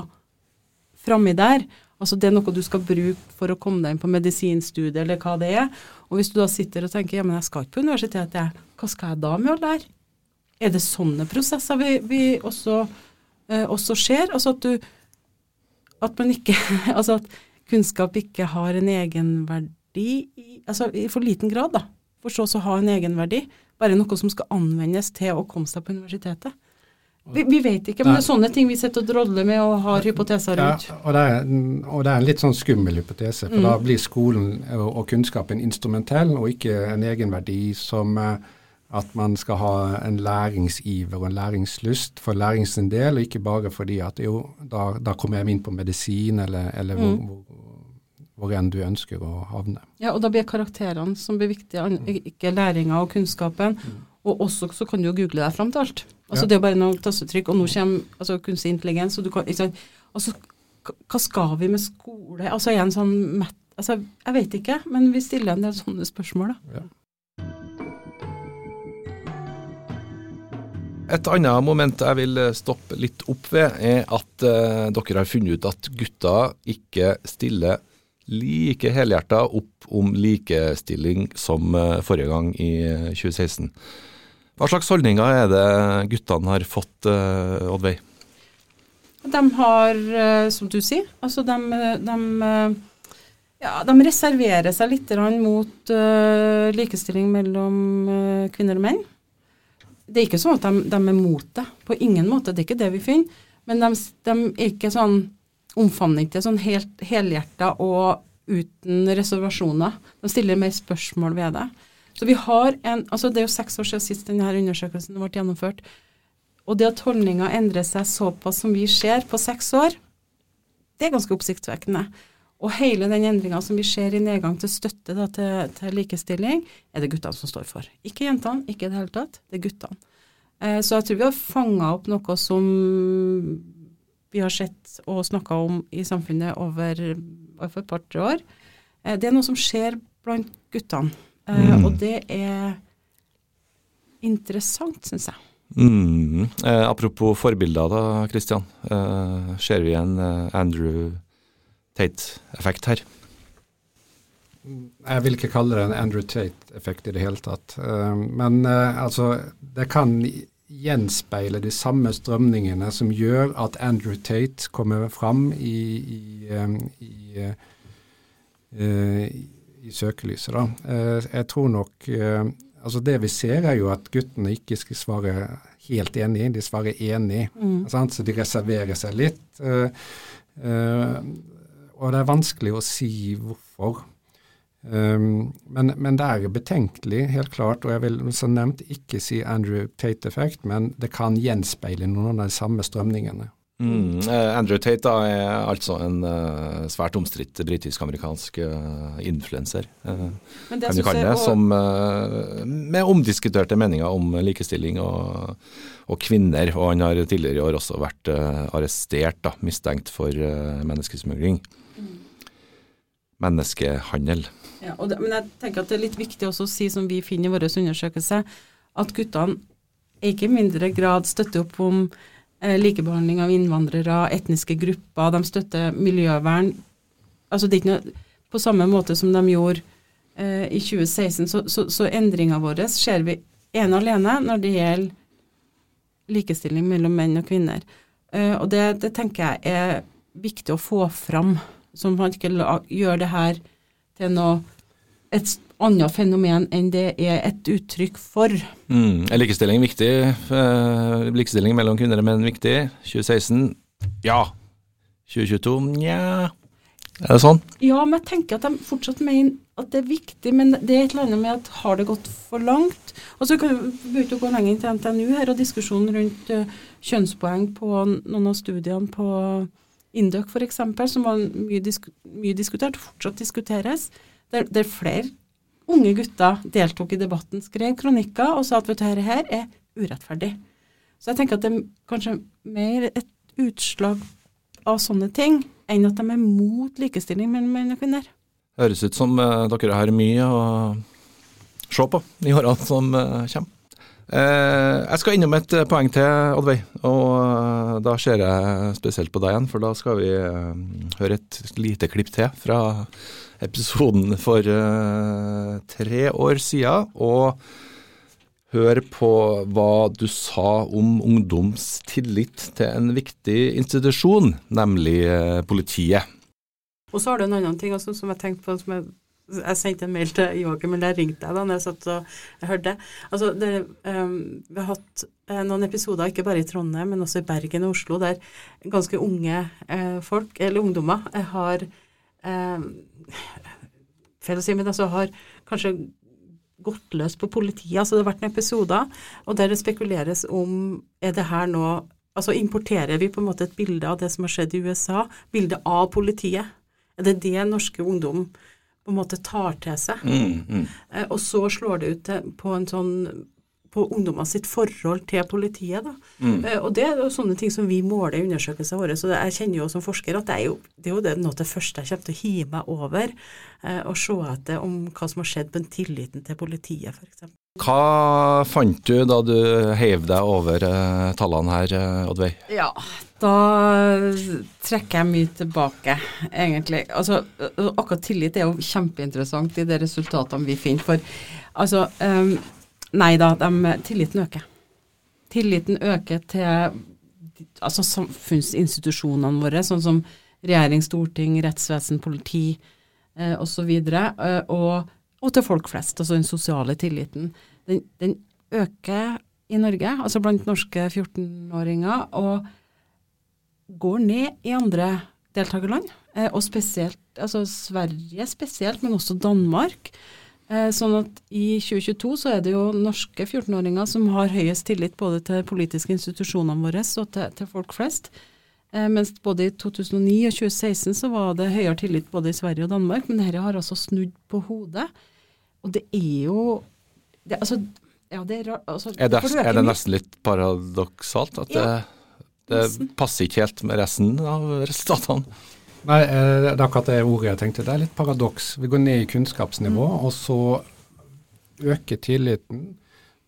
framme der. Altså det er noe du skal bruke for å komme deg inn på medisinstudiet, eller hva det er. Og hvis du da sitter og tenker ja, men jeg skal ikke på universitetet, hva skal jeg da med å lære? Er det sånne prosesser vi, vi også, eh, også ser? Altså at du At man ikke Altså at kunnskap ikke har en egenverdi, i, altså i for liten grad, da. For så å ha en egenverdi. Bare noe som skal anvendes til å komme seg på universitetet. Vi, vi vet ikke, men det er sånne ting vi sitter og drodler med og har hypoteser rundt. Ja, og det, er, og det er en litt sånn skummel hypotese, for mm. da blir skolen og, kunnskapen instrumentell, og ikke en egenverdi som eh, at man skal ha en læringsiver og en læringslyst for lærings del, og ikke bare fordi at jo, da, da kommer jeg inn på medisin, eller, eller mm. hvor, hvor, enn du ønsker å havne. Ja, og da blir karakterene som blir viktige, ikke læringa og kunnskapen. Og også så kan du jo google deg fram til alt. Altså Ja. Det er bare noen tastetrykk, og nå kommer altså, kunstig intelligens, og du kan ikke sant? Altså, hva skal vi med skole? Altså er en sånn. Altså, jeg vet ikke, men vi stiller en del sånne spørsmål, da. Et annet moment jeg vil stoppe litt opp ved, er at eh, dere har funnet ut at gutter ikke stiller like helhjerta opp om likestilling som eh, forrige gang i eh, 2016. Hva slags holdninger er det guttene har fått, eh, Oddveig? De har, eh, som du sier, altså de, de, eh, ja, de reserverer seg litt mot eh, likestilling mellom eh, kvinner og menn. Det er ikke sånn at de, de er mot det, på ingen måte, det er ikke det vi finner. Men de er ikke sånn, omfavner ikke sånn helt helhjerta og uten reservasjoner. De stiller mer spørsmål ved det. Så vi har en, altså Det er jo seks år siden sist denne undersøkelsen ble gjennomført. Og det at holdninger endrer seg såpass som vi ser på seks år, det er ganske oppsiktsvekkende. Og hele den endringa som vi ser i nedgang til støtte da, til, til likestilling, er det guttene som står for. Ikke jentene, ikke i det hele tatt. Det er guttene. Eh, så jeg tror vi har fanga opp noe som vi har sett og snakka om i samfunnet over, over et par-tre år. Eh, det er noe som skjer blant guttene. Eh, Mm. Og det er interessant, syns jeg. Mm. Eh, apropos forbilder da, Kristian. Eh, ser vi en eh, Andrew Tate-effekt her? Jeg vil ikke kalle det en Andrew Tate-effekt i det hele tatt. Eh, Men eh, altså, det kan gjenspeile de samme strømningene som gjør at Andrew Tate kommer fram i, i, eh, i, i søkelyset. Da. Eh, Jeg tror nok eh, Altså Det vi ser, er jo at guttene ikke skal svare helt enig, de svarer enig. Sant? Så de reserverer seg litt. og det er vanskelig å si hvorfor. Um, men, men det er betenkelig, helt klart, og jeg vil som nevnt ikke si Andrew Tate-effekt, men det kan gjenspeile noen av de samme strømningene. Mm. Eh, Andrew Tate da er altså en uh, svært omstridt britisk-amerikansk uh, influenser, uh, kan vi kalle det, som eh, med omdiskuterte meninger om likestilling og, og kvinner. Og han har tidligere i år også vært eh, arrestert, da, mistenkt for eh, menneskesmugling. Menneskehandel. Ja, det, men jeg tenker at det er litt viktig også å si, som vi finner i vår undersøkelse, at guttene ikke i mindre grad støtter opp om eh, likebehandling av innvandrere, etniske grupper, de støtter miljøvern. Altså det er ikke noe På samme måte som de gjorde eh, i 2016, så, så, så endringa vår ser vi ene og alene når det gjelder likestilling mellom menn og kvinner. Eh, og det, det tenker jeg er viktig å få fram, så man ikke gjør det her til noe et annet fenomen enn det er et uttrykk for. Mm. Er likestilling viktig? Eh, likestilling mellom kvinner og menn viktig? 2016? Ja. 2022? Nja. Er det sånn? Ja, men jeg tenker at de fortsatt mener at det er viktig, men det er et eller annet med at har det gått for langt? Og så kan vi å gå lenger inn til NTNU her, og diskusjonen rundt eh, kjønnspoeng på noen av studiene på Induc f.eks., som var mye, disk mye diskutert, fortsatt diskuteres, der, der flere unge gutter deltok i debatten, skrev kronikker og sa at vet du, dette her er urettferdig. Så jeg tenker at det er kanskje mer et utslag av sånne ting enn at de er mot likestilling mellom menn og kvinner. Høres ut som eh, dere har mye å se på i årene som eh, kommer. Eh, jeg skal innom et eh, poeng til, Oddveig, og eh, da ser jeg spesielt på deg igjen, for da skal vi høre et lite klipp til fra episoden for tre år siden, og høre på hva du sa om ungdoms tillit til en viktig institusjon, nemlig politiet. Og så har du en annen ting også, som jeg tenkte på som jeg, jeg sendte en mail til Joakim, eller jeg ringte deg da når jeg satt og jeg hørte. Altså, det, Um, vi har hatt eh, noen episoder, ikke bare i Trondheim, men også i Bergen og Oslo, der ganske unge eh, folk, eller ungdommer, eh, har eh, Feil å si, men altså har kanskje gått løs på politiet. Altså det har vært noen episoder, og der det spekuleres om er det her nå Altså importerer vi på en måte et bilde av det som har skjedd i USA, bildet av politiet. Det er det norske ungdom på en måte tar til seg. Mm, mm. Eh, og så slår det ut til, på en sånn på ungdommer sitt forhold til politiet. Da. Mm. Eh, og det er jo sånne ting som vi måler i undersøkelsen vår. Så jeg kjenner jo som forsker at det er jo det, er jo det noe av det første jeg kommer til å hive meg over. Eh, og se etter om hva som har skjedd med tilliten til politiet, f.eks. Hva fant du da du heiv deg over eh, tallene her, eh, Oddveig? Ja, da trekker jeg mye tilbake, egentlig. Altså, akkurat tillit er jo kjempeinteressant i de resultatene vi finner. For altså um, Nei da, de, tilliten øker. Tilliten øker til altså, samfunnsinstitusjonene våre, sånn som regjering, storting, rettsvesen, politi eh, osv. Eh, og, og til folk flest, altså den sosiale tilliten. Den, den øker i Norge, altså blant norske 14-åringer, og går ned i andre deltakerland. Eh, og spesielt, altså Sverige spesielt, men også Danmark. Eh, sånn at i 2022 så er det jo norske 14-åringer som har høyest tillit både til politiske institusjonene våre og til, til folk flest. Eh, mens både i 2009 og 2016 så var det høyere tillit både i Sverige og Danmark, men dette har altså snudd på hodet. Og det er jo det, altså, ja, det er, altså, er, det, er det nesten litt paradoksalt at ja, det, det passer ikke helt med resten av resultatene? Nei, eh, det er akkurat det ordet jeg tenkte. Det er litt paradoks. Vi går ned i kunnskapsnivå, mm. og så øker tilliten.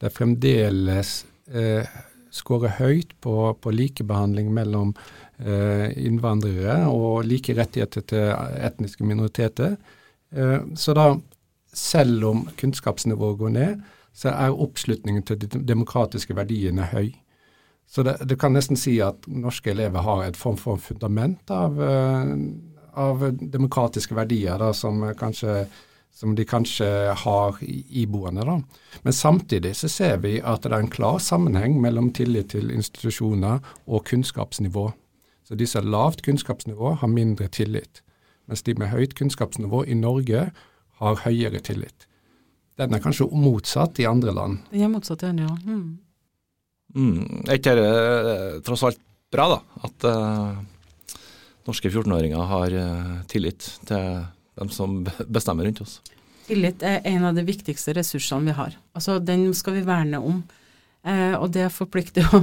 Det er fremdeles eh, skårer høyt på, på, likebehandling mellom eh, innvandrere og like rettigheter til etniske minoriteter. Eh, så da, selv om kunnskapsnivået går ned, så er oppslutningen til de demokratiske verdiene høy. Så det, du kan nesten si at norske elever har et form for fundament av, uh, av demokratiske verdier da, som, kanskje, som, de kanskje har iboende. Da. Men samtidig så ser vi at det er en klar sammenheng mellom tillit til institusjoner og kunnskapsnivå. Så de som har lavt kunnskapsnivå, har mindre tillit. Mens de med høyt kunnskapsnivå i Norge har høyere tillit. Den er kanskje motsatt i andre land. Den er motsatt ja. Mm. Mm. Er ikke det eh, tross alt bra, da? At uh, norske 14-åringer har uh, tillit til dem som bestemmer rundt oss? Tillit er en av de viktigste ressursene vi har. Altså, Den skal vi verne om. Eh, og det forplikter jo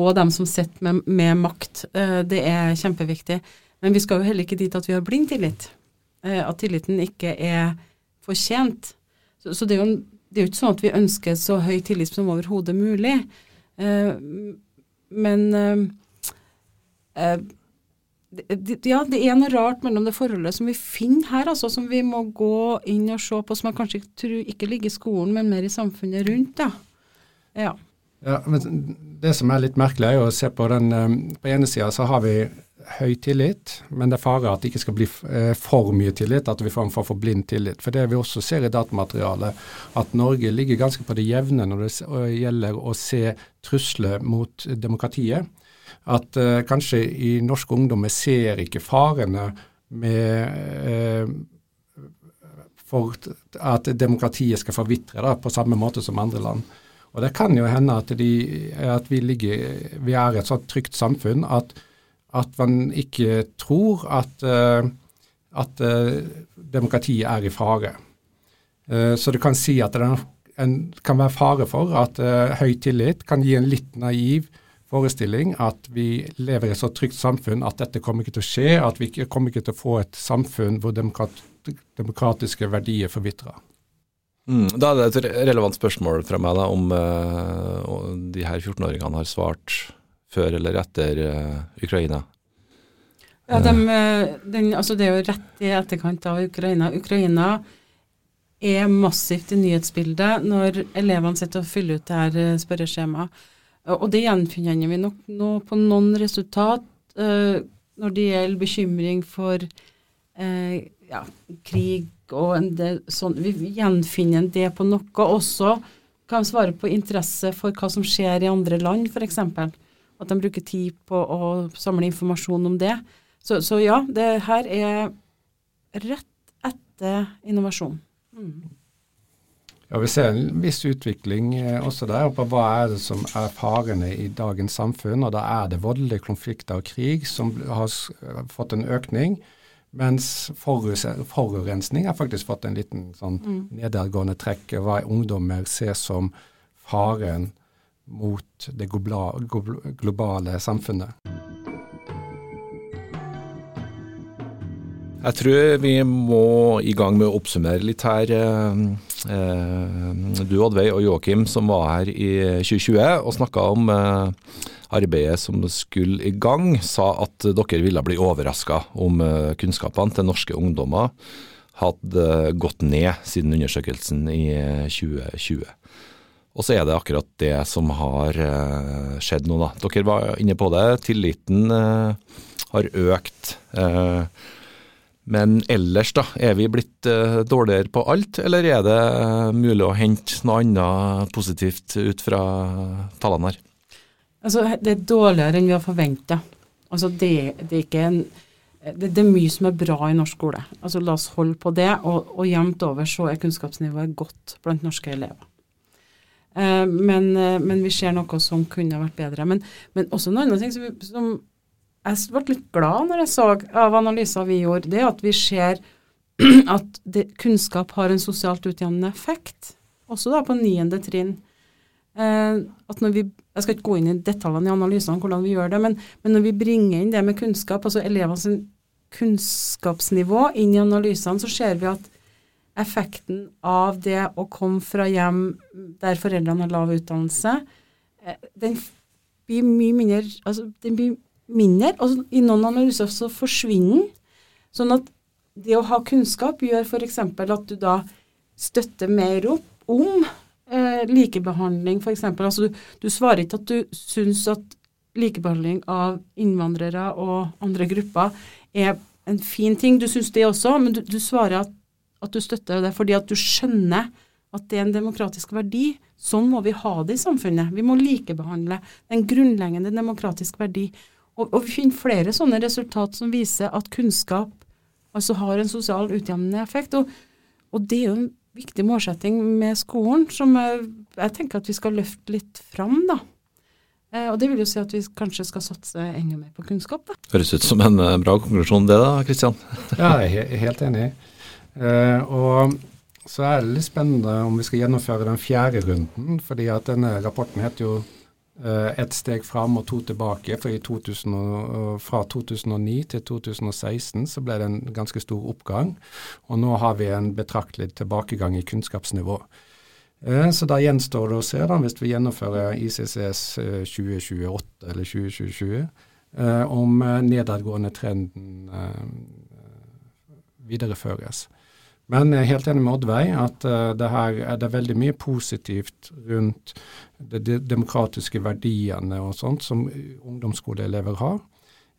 Og dem som sitter med, med makt. Eh, det er kjempeviktig. Men vi skal jo heller ikke dit at vi har blind tillit. Eh, at tilliten ikke er fortjent. Så, så det er jo en det er jo ikke sånn at vi ønsker så høy tillit som overhodet mulig. Eh, men eh, det, ja, det er noe rart mellom det forholdet som vi finner her, altså, som vi må gå inn og se på, som jeg kanskje tror ikke ligger i skolen, men mer i samfunnet rundt. da. Ja. ja men det som er litt merkelig, er jo å se på den eh, På ene sida så har vi høy tillit, men det er fare at det ikke skal bli eh, for mye tillit, at vi får en form for blind tillit. For det vi også ser i datamaterialet, at Norge ligger ganske på det jevne når det gjelder å se trusler mot demokratiet. At uh, kanskje i norske ungdommer ser ikke farene med uh, for at demokratiet skal forvitre på samme måte som andre land. Og Det kan jo hende at, de, at vi, ligger, vi er et så trygt samfunn at at man ikke tror at, uh, at uh, demokratiet er i fare. Uh, så det kan si at det kan være fare for at høy tillit kan gi en litt naiv forestilling at vi lever i et så trygt samfunn at dette kommer ikke til å skje, at vi kommer ikke til å få et samfunn hvor demokratiske verdier forvitrer. Mm, da er det et relevant spørsmål fra meg da, om uh, de her 14-åringene har svart før eller etter uh, Ukraina? Ja, de, eh, den, altså Det er jo rett i etterkant av Ukraina. Ukraina er massivt i nyhetsbildet når elevene sitter og fyller ut det her eh, spørreskjemaet. Og det gjenfinner vi nok nå på noen resultat når det gjelder bekymring for uh, ja, krig og en del sånn. Vi gjenfinner det på noe. Også kan svare på interesse for hva som skjer i andre land, f.eks. At de bruker tid på å samle informasjon om det. Så, så ja, det her er rett etter innovasjon. Mm. Ja, Vi ser en viss utvikling eh, også der på hva er det som er farene i dagens samfunn. og Da er det voldelige konflikter og krig som har fått en økning. Mens forurensning har faktisk fått en liten sånn mm. nedadgående trekk. Hva ungdommer ser som faren mot det globale samfunnet. Jeg tror vi må i gang med å oppsummere litt her. Eh, eh, du Oddveig og Joakim som var her i 2020 og snakka om eh, arbeidet som skulle i gang, sa at dere ville bli overraska om kunnskapene til norske ungdommer hadde gått ned siden undersøkelsen i 2020. Og så er det akkurat det som har skjedd nå, da. Dere var inne på det. Tilliten har økt. Men ellers, da, er vi blitt dårligere på alt, eller er det mulig å hente noe annet positivt ut fra tallene her? Altså, Det er dårligere enn vi har forventa. Altså, det, det, er det, det, er mye som er bra i norsk skole. Altså, La oss holde på det, og, og jevnt over så er kunnskapsnivået godt blant norske elever. Uh, men, men, vi ser noe som kunne vært bedre. Men, men også en annen ting som, som jeg ble litt glad når jeg så av analyser vi gjorde, det er at vi ser at det, kunnskap har en sosialt utjevnende effekt, også da på niende trinn. Eh, at når vi, Jeg skal ikke gå inn i detaljene i analysene, hvordan vi gjør det, men, men når vi bringer inn det med kunnskap, altså elevenes kunnskapsnivå inn i analysene, så ser vi at effekten av det å komme fra hjem der foreldrene har lav utdannelse, eh, den blir mye mindre altså den blir mindre, og i noen analyser så forsvinner den. Sånn at det å ha kunnskap gjør f.eks. at du da støtter mer opp om eh, likebehandling, f.eks. Altså du, du, svarer ikke at du syns at likebehandling av innvandrere og andre grupper er en fin ting. Du syns det også, men du, du svarer at, at, du støtter det fordi at du skjønner at det er en demokratisk verdi. Sånn må vi ha det i samfunnet. Vi må likebehandle. Det er en grunnleggende demokratisk verdi. Og, og, vi finner flere sånne resultat som viser at kunnskap altså har en sosial utjevnende effekt. Og, og, det er jo en viktig målsetting med skolen som jeg, jeg tenker at vi skal løfte litt fram. da. Eh, og det vil jo si at vi kanskje skal satse enda mer på kunnskap. da. Høres ut som en uh, bra konklusjon det da, Kristian? ja, jeg er helt enig. Uh, og så er det litt spennende om vi skal gjennomføre den fjerde runden, fordi at denne rapporten heter jo Eh, ett steg fram og to tilbake. For 2000, fra 2009 til 2016 så ble det en ganske stor oppgang. Og nå har vi en betraktelig tilbakegang i kunnskapsnivå. Eh, så da gjenstår det å se, da, hvis vi gjennomfører ICCS 2028 eller 2020, eh, om nedadgående trenden videreføres. Men jeg er helt enig med Oddveig at uh, det her er det veldig mye positivt rundt de, de demokratiske verdiene og sånt som ungdomsskoleelever har.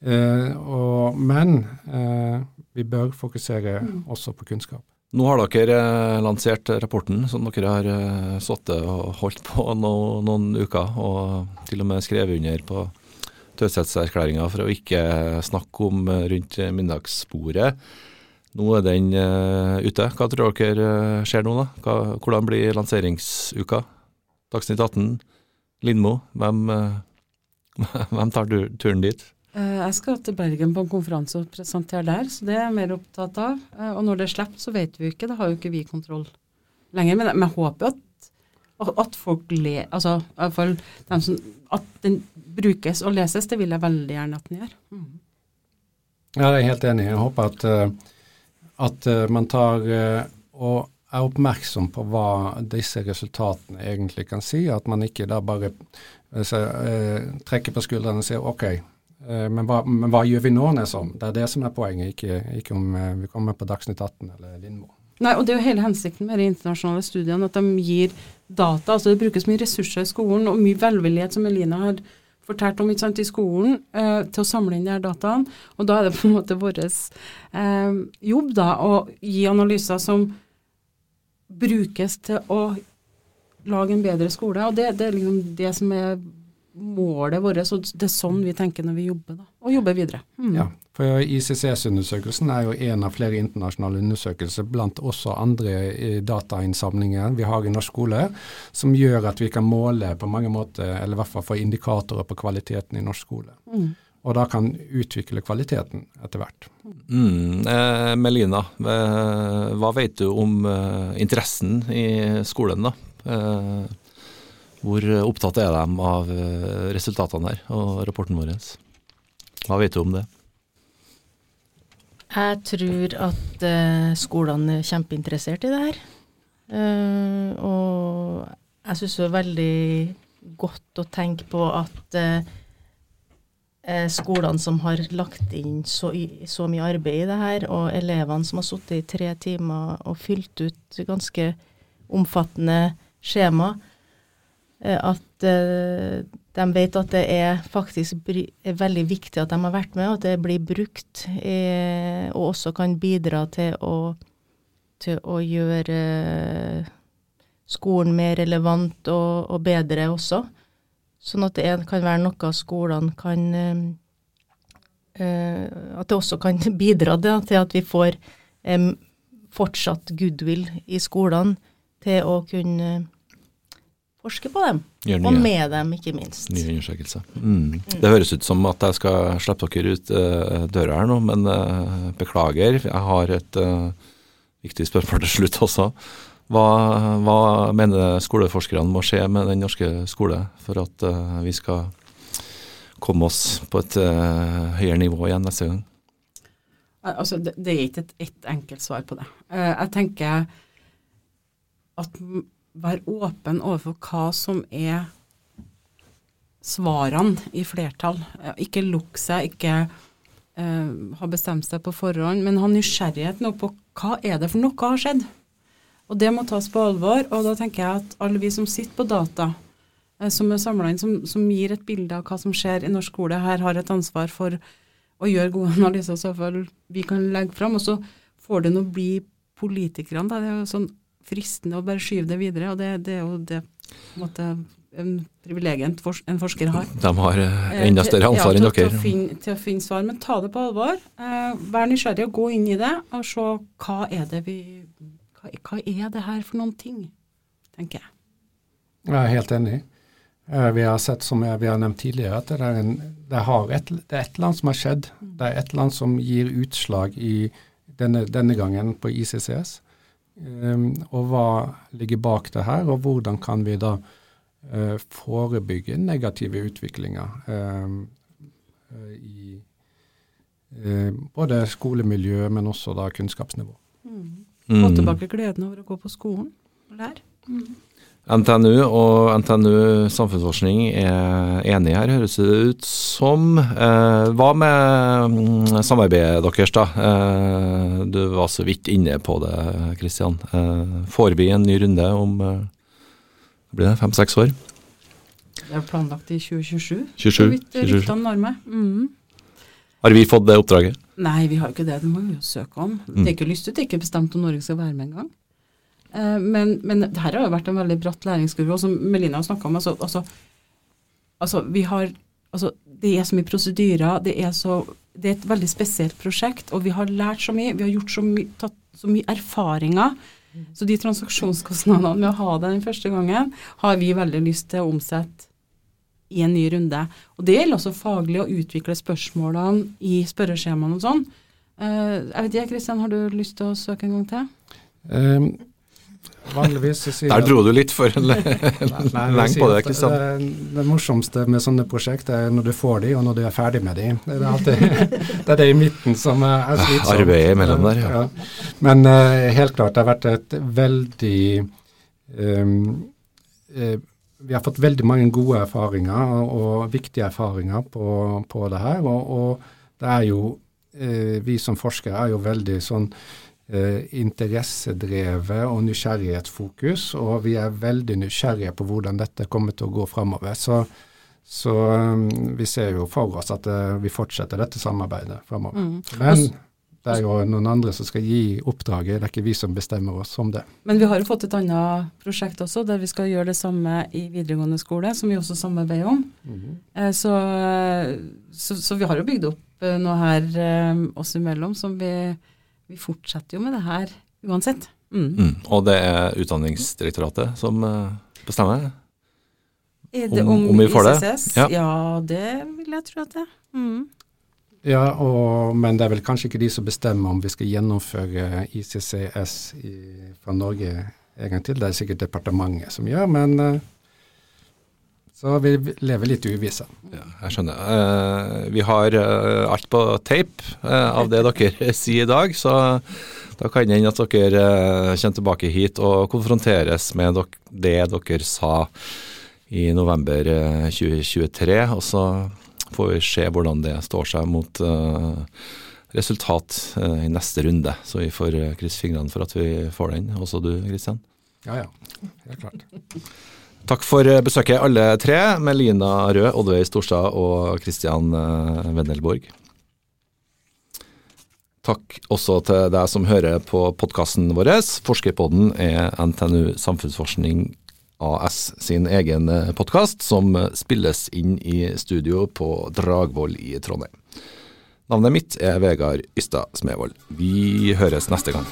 Uh, og, men uh, vi bør fokusere mm. også på kunnskap. Nå har dere lansert rapporten som dere har uh, sittet og holdt på no, noen uker, og til og med skrevet under på taushetserklæringa for å ikke snakke om rundt middagsbordet. Nå er den uh, ute. Hva tror dere uh, skjer nå, da? Hva, hvordan blir lanseringsuka? Dagsnytt 18, Lindmo. Hvem, uh, hvem tar turen dit? Jeg skal til Bergen på en konferanse og presentere der, så det er jeg mer opptatt av. Og når det slipper, så vet vi ikke. Det har jo ikke vi kontroll lenger. Men, men jeg håper at, at folk ler Altså i hvert fall som, At den brukes og leses, det vil jeg veldig gjerne at den gjør. Mm. Ja, jeg er helt enig. Jeg håper at at uh, man tar uh, og er oppmerksom på hva disse resultatene egentlig kan si. At man ikke da bare uh, trekker på skuldrene og sier OK, men hva, men, hva, gjør vi nå, Nesom? Det er det som er poenget, ikke, ikke om vi kommer på Dagsnytt 18 eller Lindmo. Nei, og Det er jo hele hensikten med de internasjonale studiene, at de gir data. altså Det brukes mye ressurser i skolen, og mye velvillighet, som Elina har fortalt om sant, i skolen, eh, til å samle inn de her dataene. Og da er det på en måte vår eh, jobb da, å gi analyser som brukes til å lage en bedre skole. Og det, det er liksom det som er målet vårt. Så det er sånn vi tenker når vi jobber, da. Og jobber videre. Mm. Ja, for ICCS-undersøkelsen er jo en av flere internasjonale undersøkelser blant også andre eh, datainnsamlinger vi har i norsk skole, som gjør at vi kan måle på mange måter, eller i hvert fall få indikatorer på kvaliteten i norsk skole. Mm. og da kan utvikle kvaliteten etter hvert. Mm, eh, Melina, eh, hva vet du om eh, interessen i skolen? da? Hvor opptatt er de av eh, resultatene her og rapporten vår? Hva vet du om det? Jeg tror at uh, skolene er kjempeinteressert i det her. Uh, og jeg syns det er veldig godt å tenke på at uh, skolene som har lagt inn så, så, mye arbeid i det her, og elevene som har sittet i tre timer og fylt ut ganske omfattende skjema, at de vet at det er faktisk er veldig viktig at de har vært med, og at det blir brukt, eh, og også kan bidra til å, til å gjøre skolen mer relevant og, og, bedre også. Sånn at det kan være noe skolene kan eh, At det også kan bidra til at vi får eh, fortsatt goodwill i skolene til å kunne forske på dem. og med dem, ikke minst. Nye undersøkelser. Mm. Det høres ut som at jeg skal slippe dere ut uh, døra her nå, men uh, beklager. Jeg har et uh, viktig spørsmål til slutt også. Hva, hva, mener skoleforskerne må skje med den norske skole for at vi skal komme oss på et høyere nivå igjen neste gang? Altså, det, det er ikke et, et enkelt svar på det. jeg tenker at være åpen overfor hva som er svarene i flertall. Ikke lukke seg, ikke uh, ha bestemt seg på forhånd, men ha nysgjerrighet nå på hva er det for noe har skjedd. Og det må tas på alvor. Og da tenker jeg at alle vi som sitter på data, uh, som er samla inn, som, som, gir et bilde av hva som skjer i norsk skole, her har et ansvar for å gjøre gode analyser, så fall vi kan legge fram. Og så får det nå bli politikerne, da. Det er jo sånn fristende å bare skyve det videre, og det, det er jo det på en måte en privilegium en forsker har. De har eh, enda større ansvar ja, enn dere. Til, å finne, til å finne svar, men ta det på alvor. Eh, vær nysgjerrig og gå inn i det, og se hva er det vi hva, hva er det her for noen ting, tenker jeg. Jeg er helt enig. Eh, vi har sett, som vi har nevnt tidligere, at det er, en, det, et, det er et eller annet som har skjedd. Det er et eller annet som gir utslag i denne, denne gangen på ICCS. Ehm, og hva ligger bak det her, og hvordan kan vi da uh, forebygge negative utviklinger uh, i uh, både skolemiljø, men også da kunnskapsnivå. Mm. Få mm. tilbake gleden over å gå på skolen og lære. Mm. NTNU og NTNU samfunnsforskning er enige her, høres det ut som. Eh, hva med mm, samarbeidet deres, da? Eh, du var så vidt inne på det, Kristian. Eh, får vi en ny runde om blir det fem-seks år? Det er planlagt i 2027. 27, vidt ryktene når meg. Mm. Har vi fått det oppdraget? Nei, vi har ikke det. Det må vi jo søke om. Mm. Det er ikke lyst til, det er ikke bestemt om Norge skal være med engang. Eh, men, men det her har jo vært en veldig bratt læringskurve, og som Melina har snakka om. Altså, altså, altså, vi har, altså, det er så mye prosedyrer, det er, så, det er et veldig spesielt prosjekt, og vi har lært så mye. Vi har gjort så mye, tatt så mye erfaringer. Så de transaksjonskostnadene med å ha det den første gangen, har vi veldig lyst til å omsette i en ny runde. Og det gjelder også faglig å utvikle spørsmålene i spørreskjemaene og sånn. Uh, jeg vet ikke, Kristian, har du lyst til å søke en gang til? Um, Vanligvis så sier Der dro du litt for lenge på det. ikke sant? Det, det, morsomste med sånne prosjekter er når du får de, og når du er ferdig med de. Det er, alltid, det, er det i midten som er slitsomt. Arbeidet imellom der, ja. ja. Men uh, helt klart, det har vært et veldig um, uh, Vi har fått veldig mange gode erfaringer og, og viktige erfaringer på, på det her. Og, og, det er jo uh, Vi som forskere er jo veldig sånn eh, interessedrevet og nysgjerrighetsfokus, og vi er veldig nysgjerrige på hvordan dette kommer til å gå framover. Så, så um, vi ser jo for oss at uh, vi fortsetter dette samarbeidet framover. Mm. Men det er jo noen andre som skal gi oppdraget, det er ikke vi som bestemmer oss om det. Men vi har jo fått et annet prosjekt også, der vi skal gjøre det samme i videregående skole, som vi også samarbeider om. Mm. Eh, så, så, så, vi har jo bygd opp eh, noe her eh, oss imellom som vi vi fortsetter jo med det her uansett. Mm. Mm. Og det er Utdanningsdirektoratet som eh, bestemmer? Er det Om- om, om vi får det? ICCS? Ja. Ja. det vil jeg tro at det er. Mm. Ja, og, men det er vel kanskje ikke de som bestemmer om vi skal gjennomføre ICCS i, fra Norge en gang til. Det er sikkert departementet som gjør, men eh, så vi lever litt i uvisse. Ja, jeg skjønner. Eh, vi har eh, alt på tape eh, av det dere sier i dag, så da kan det hende at dere kommer tilbake hit og konfronteres med dok det dere sa i november eh, 2023. Og så får vi se hvordan det står seg mot resultat i neste runde. Så vi får krysse fingrene for at vi får den, også du Kristian. Ja, ja. Helt klart. Takk for eh, besøket, alle tre. Melina Rød, Oddveig Storstad og Kristian Wendelborg. Takk også til deg som hører på podkasten vår. Forskerpodden er NTNU Samfunnsforskning AS sin egen podkast, som spilles inn i studio på Dragvoll i Trondheim. Navnet mitt er Vegard Ystad Smevold. Vi høres neste gang.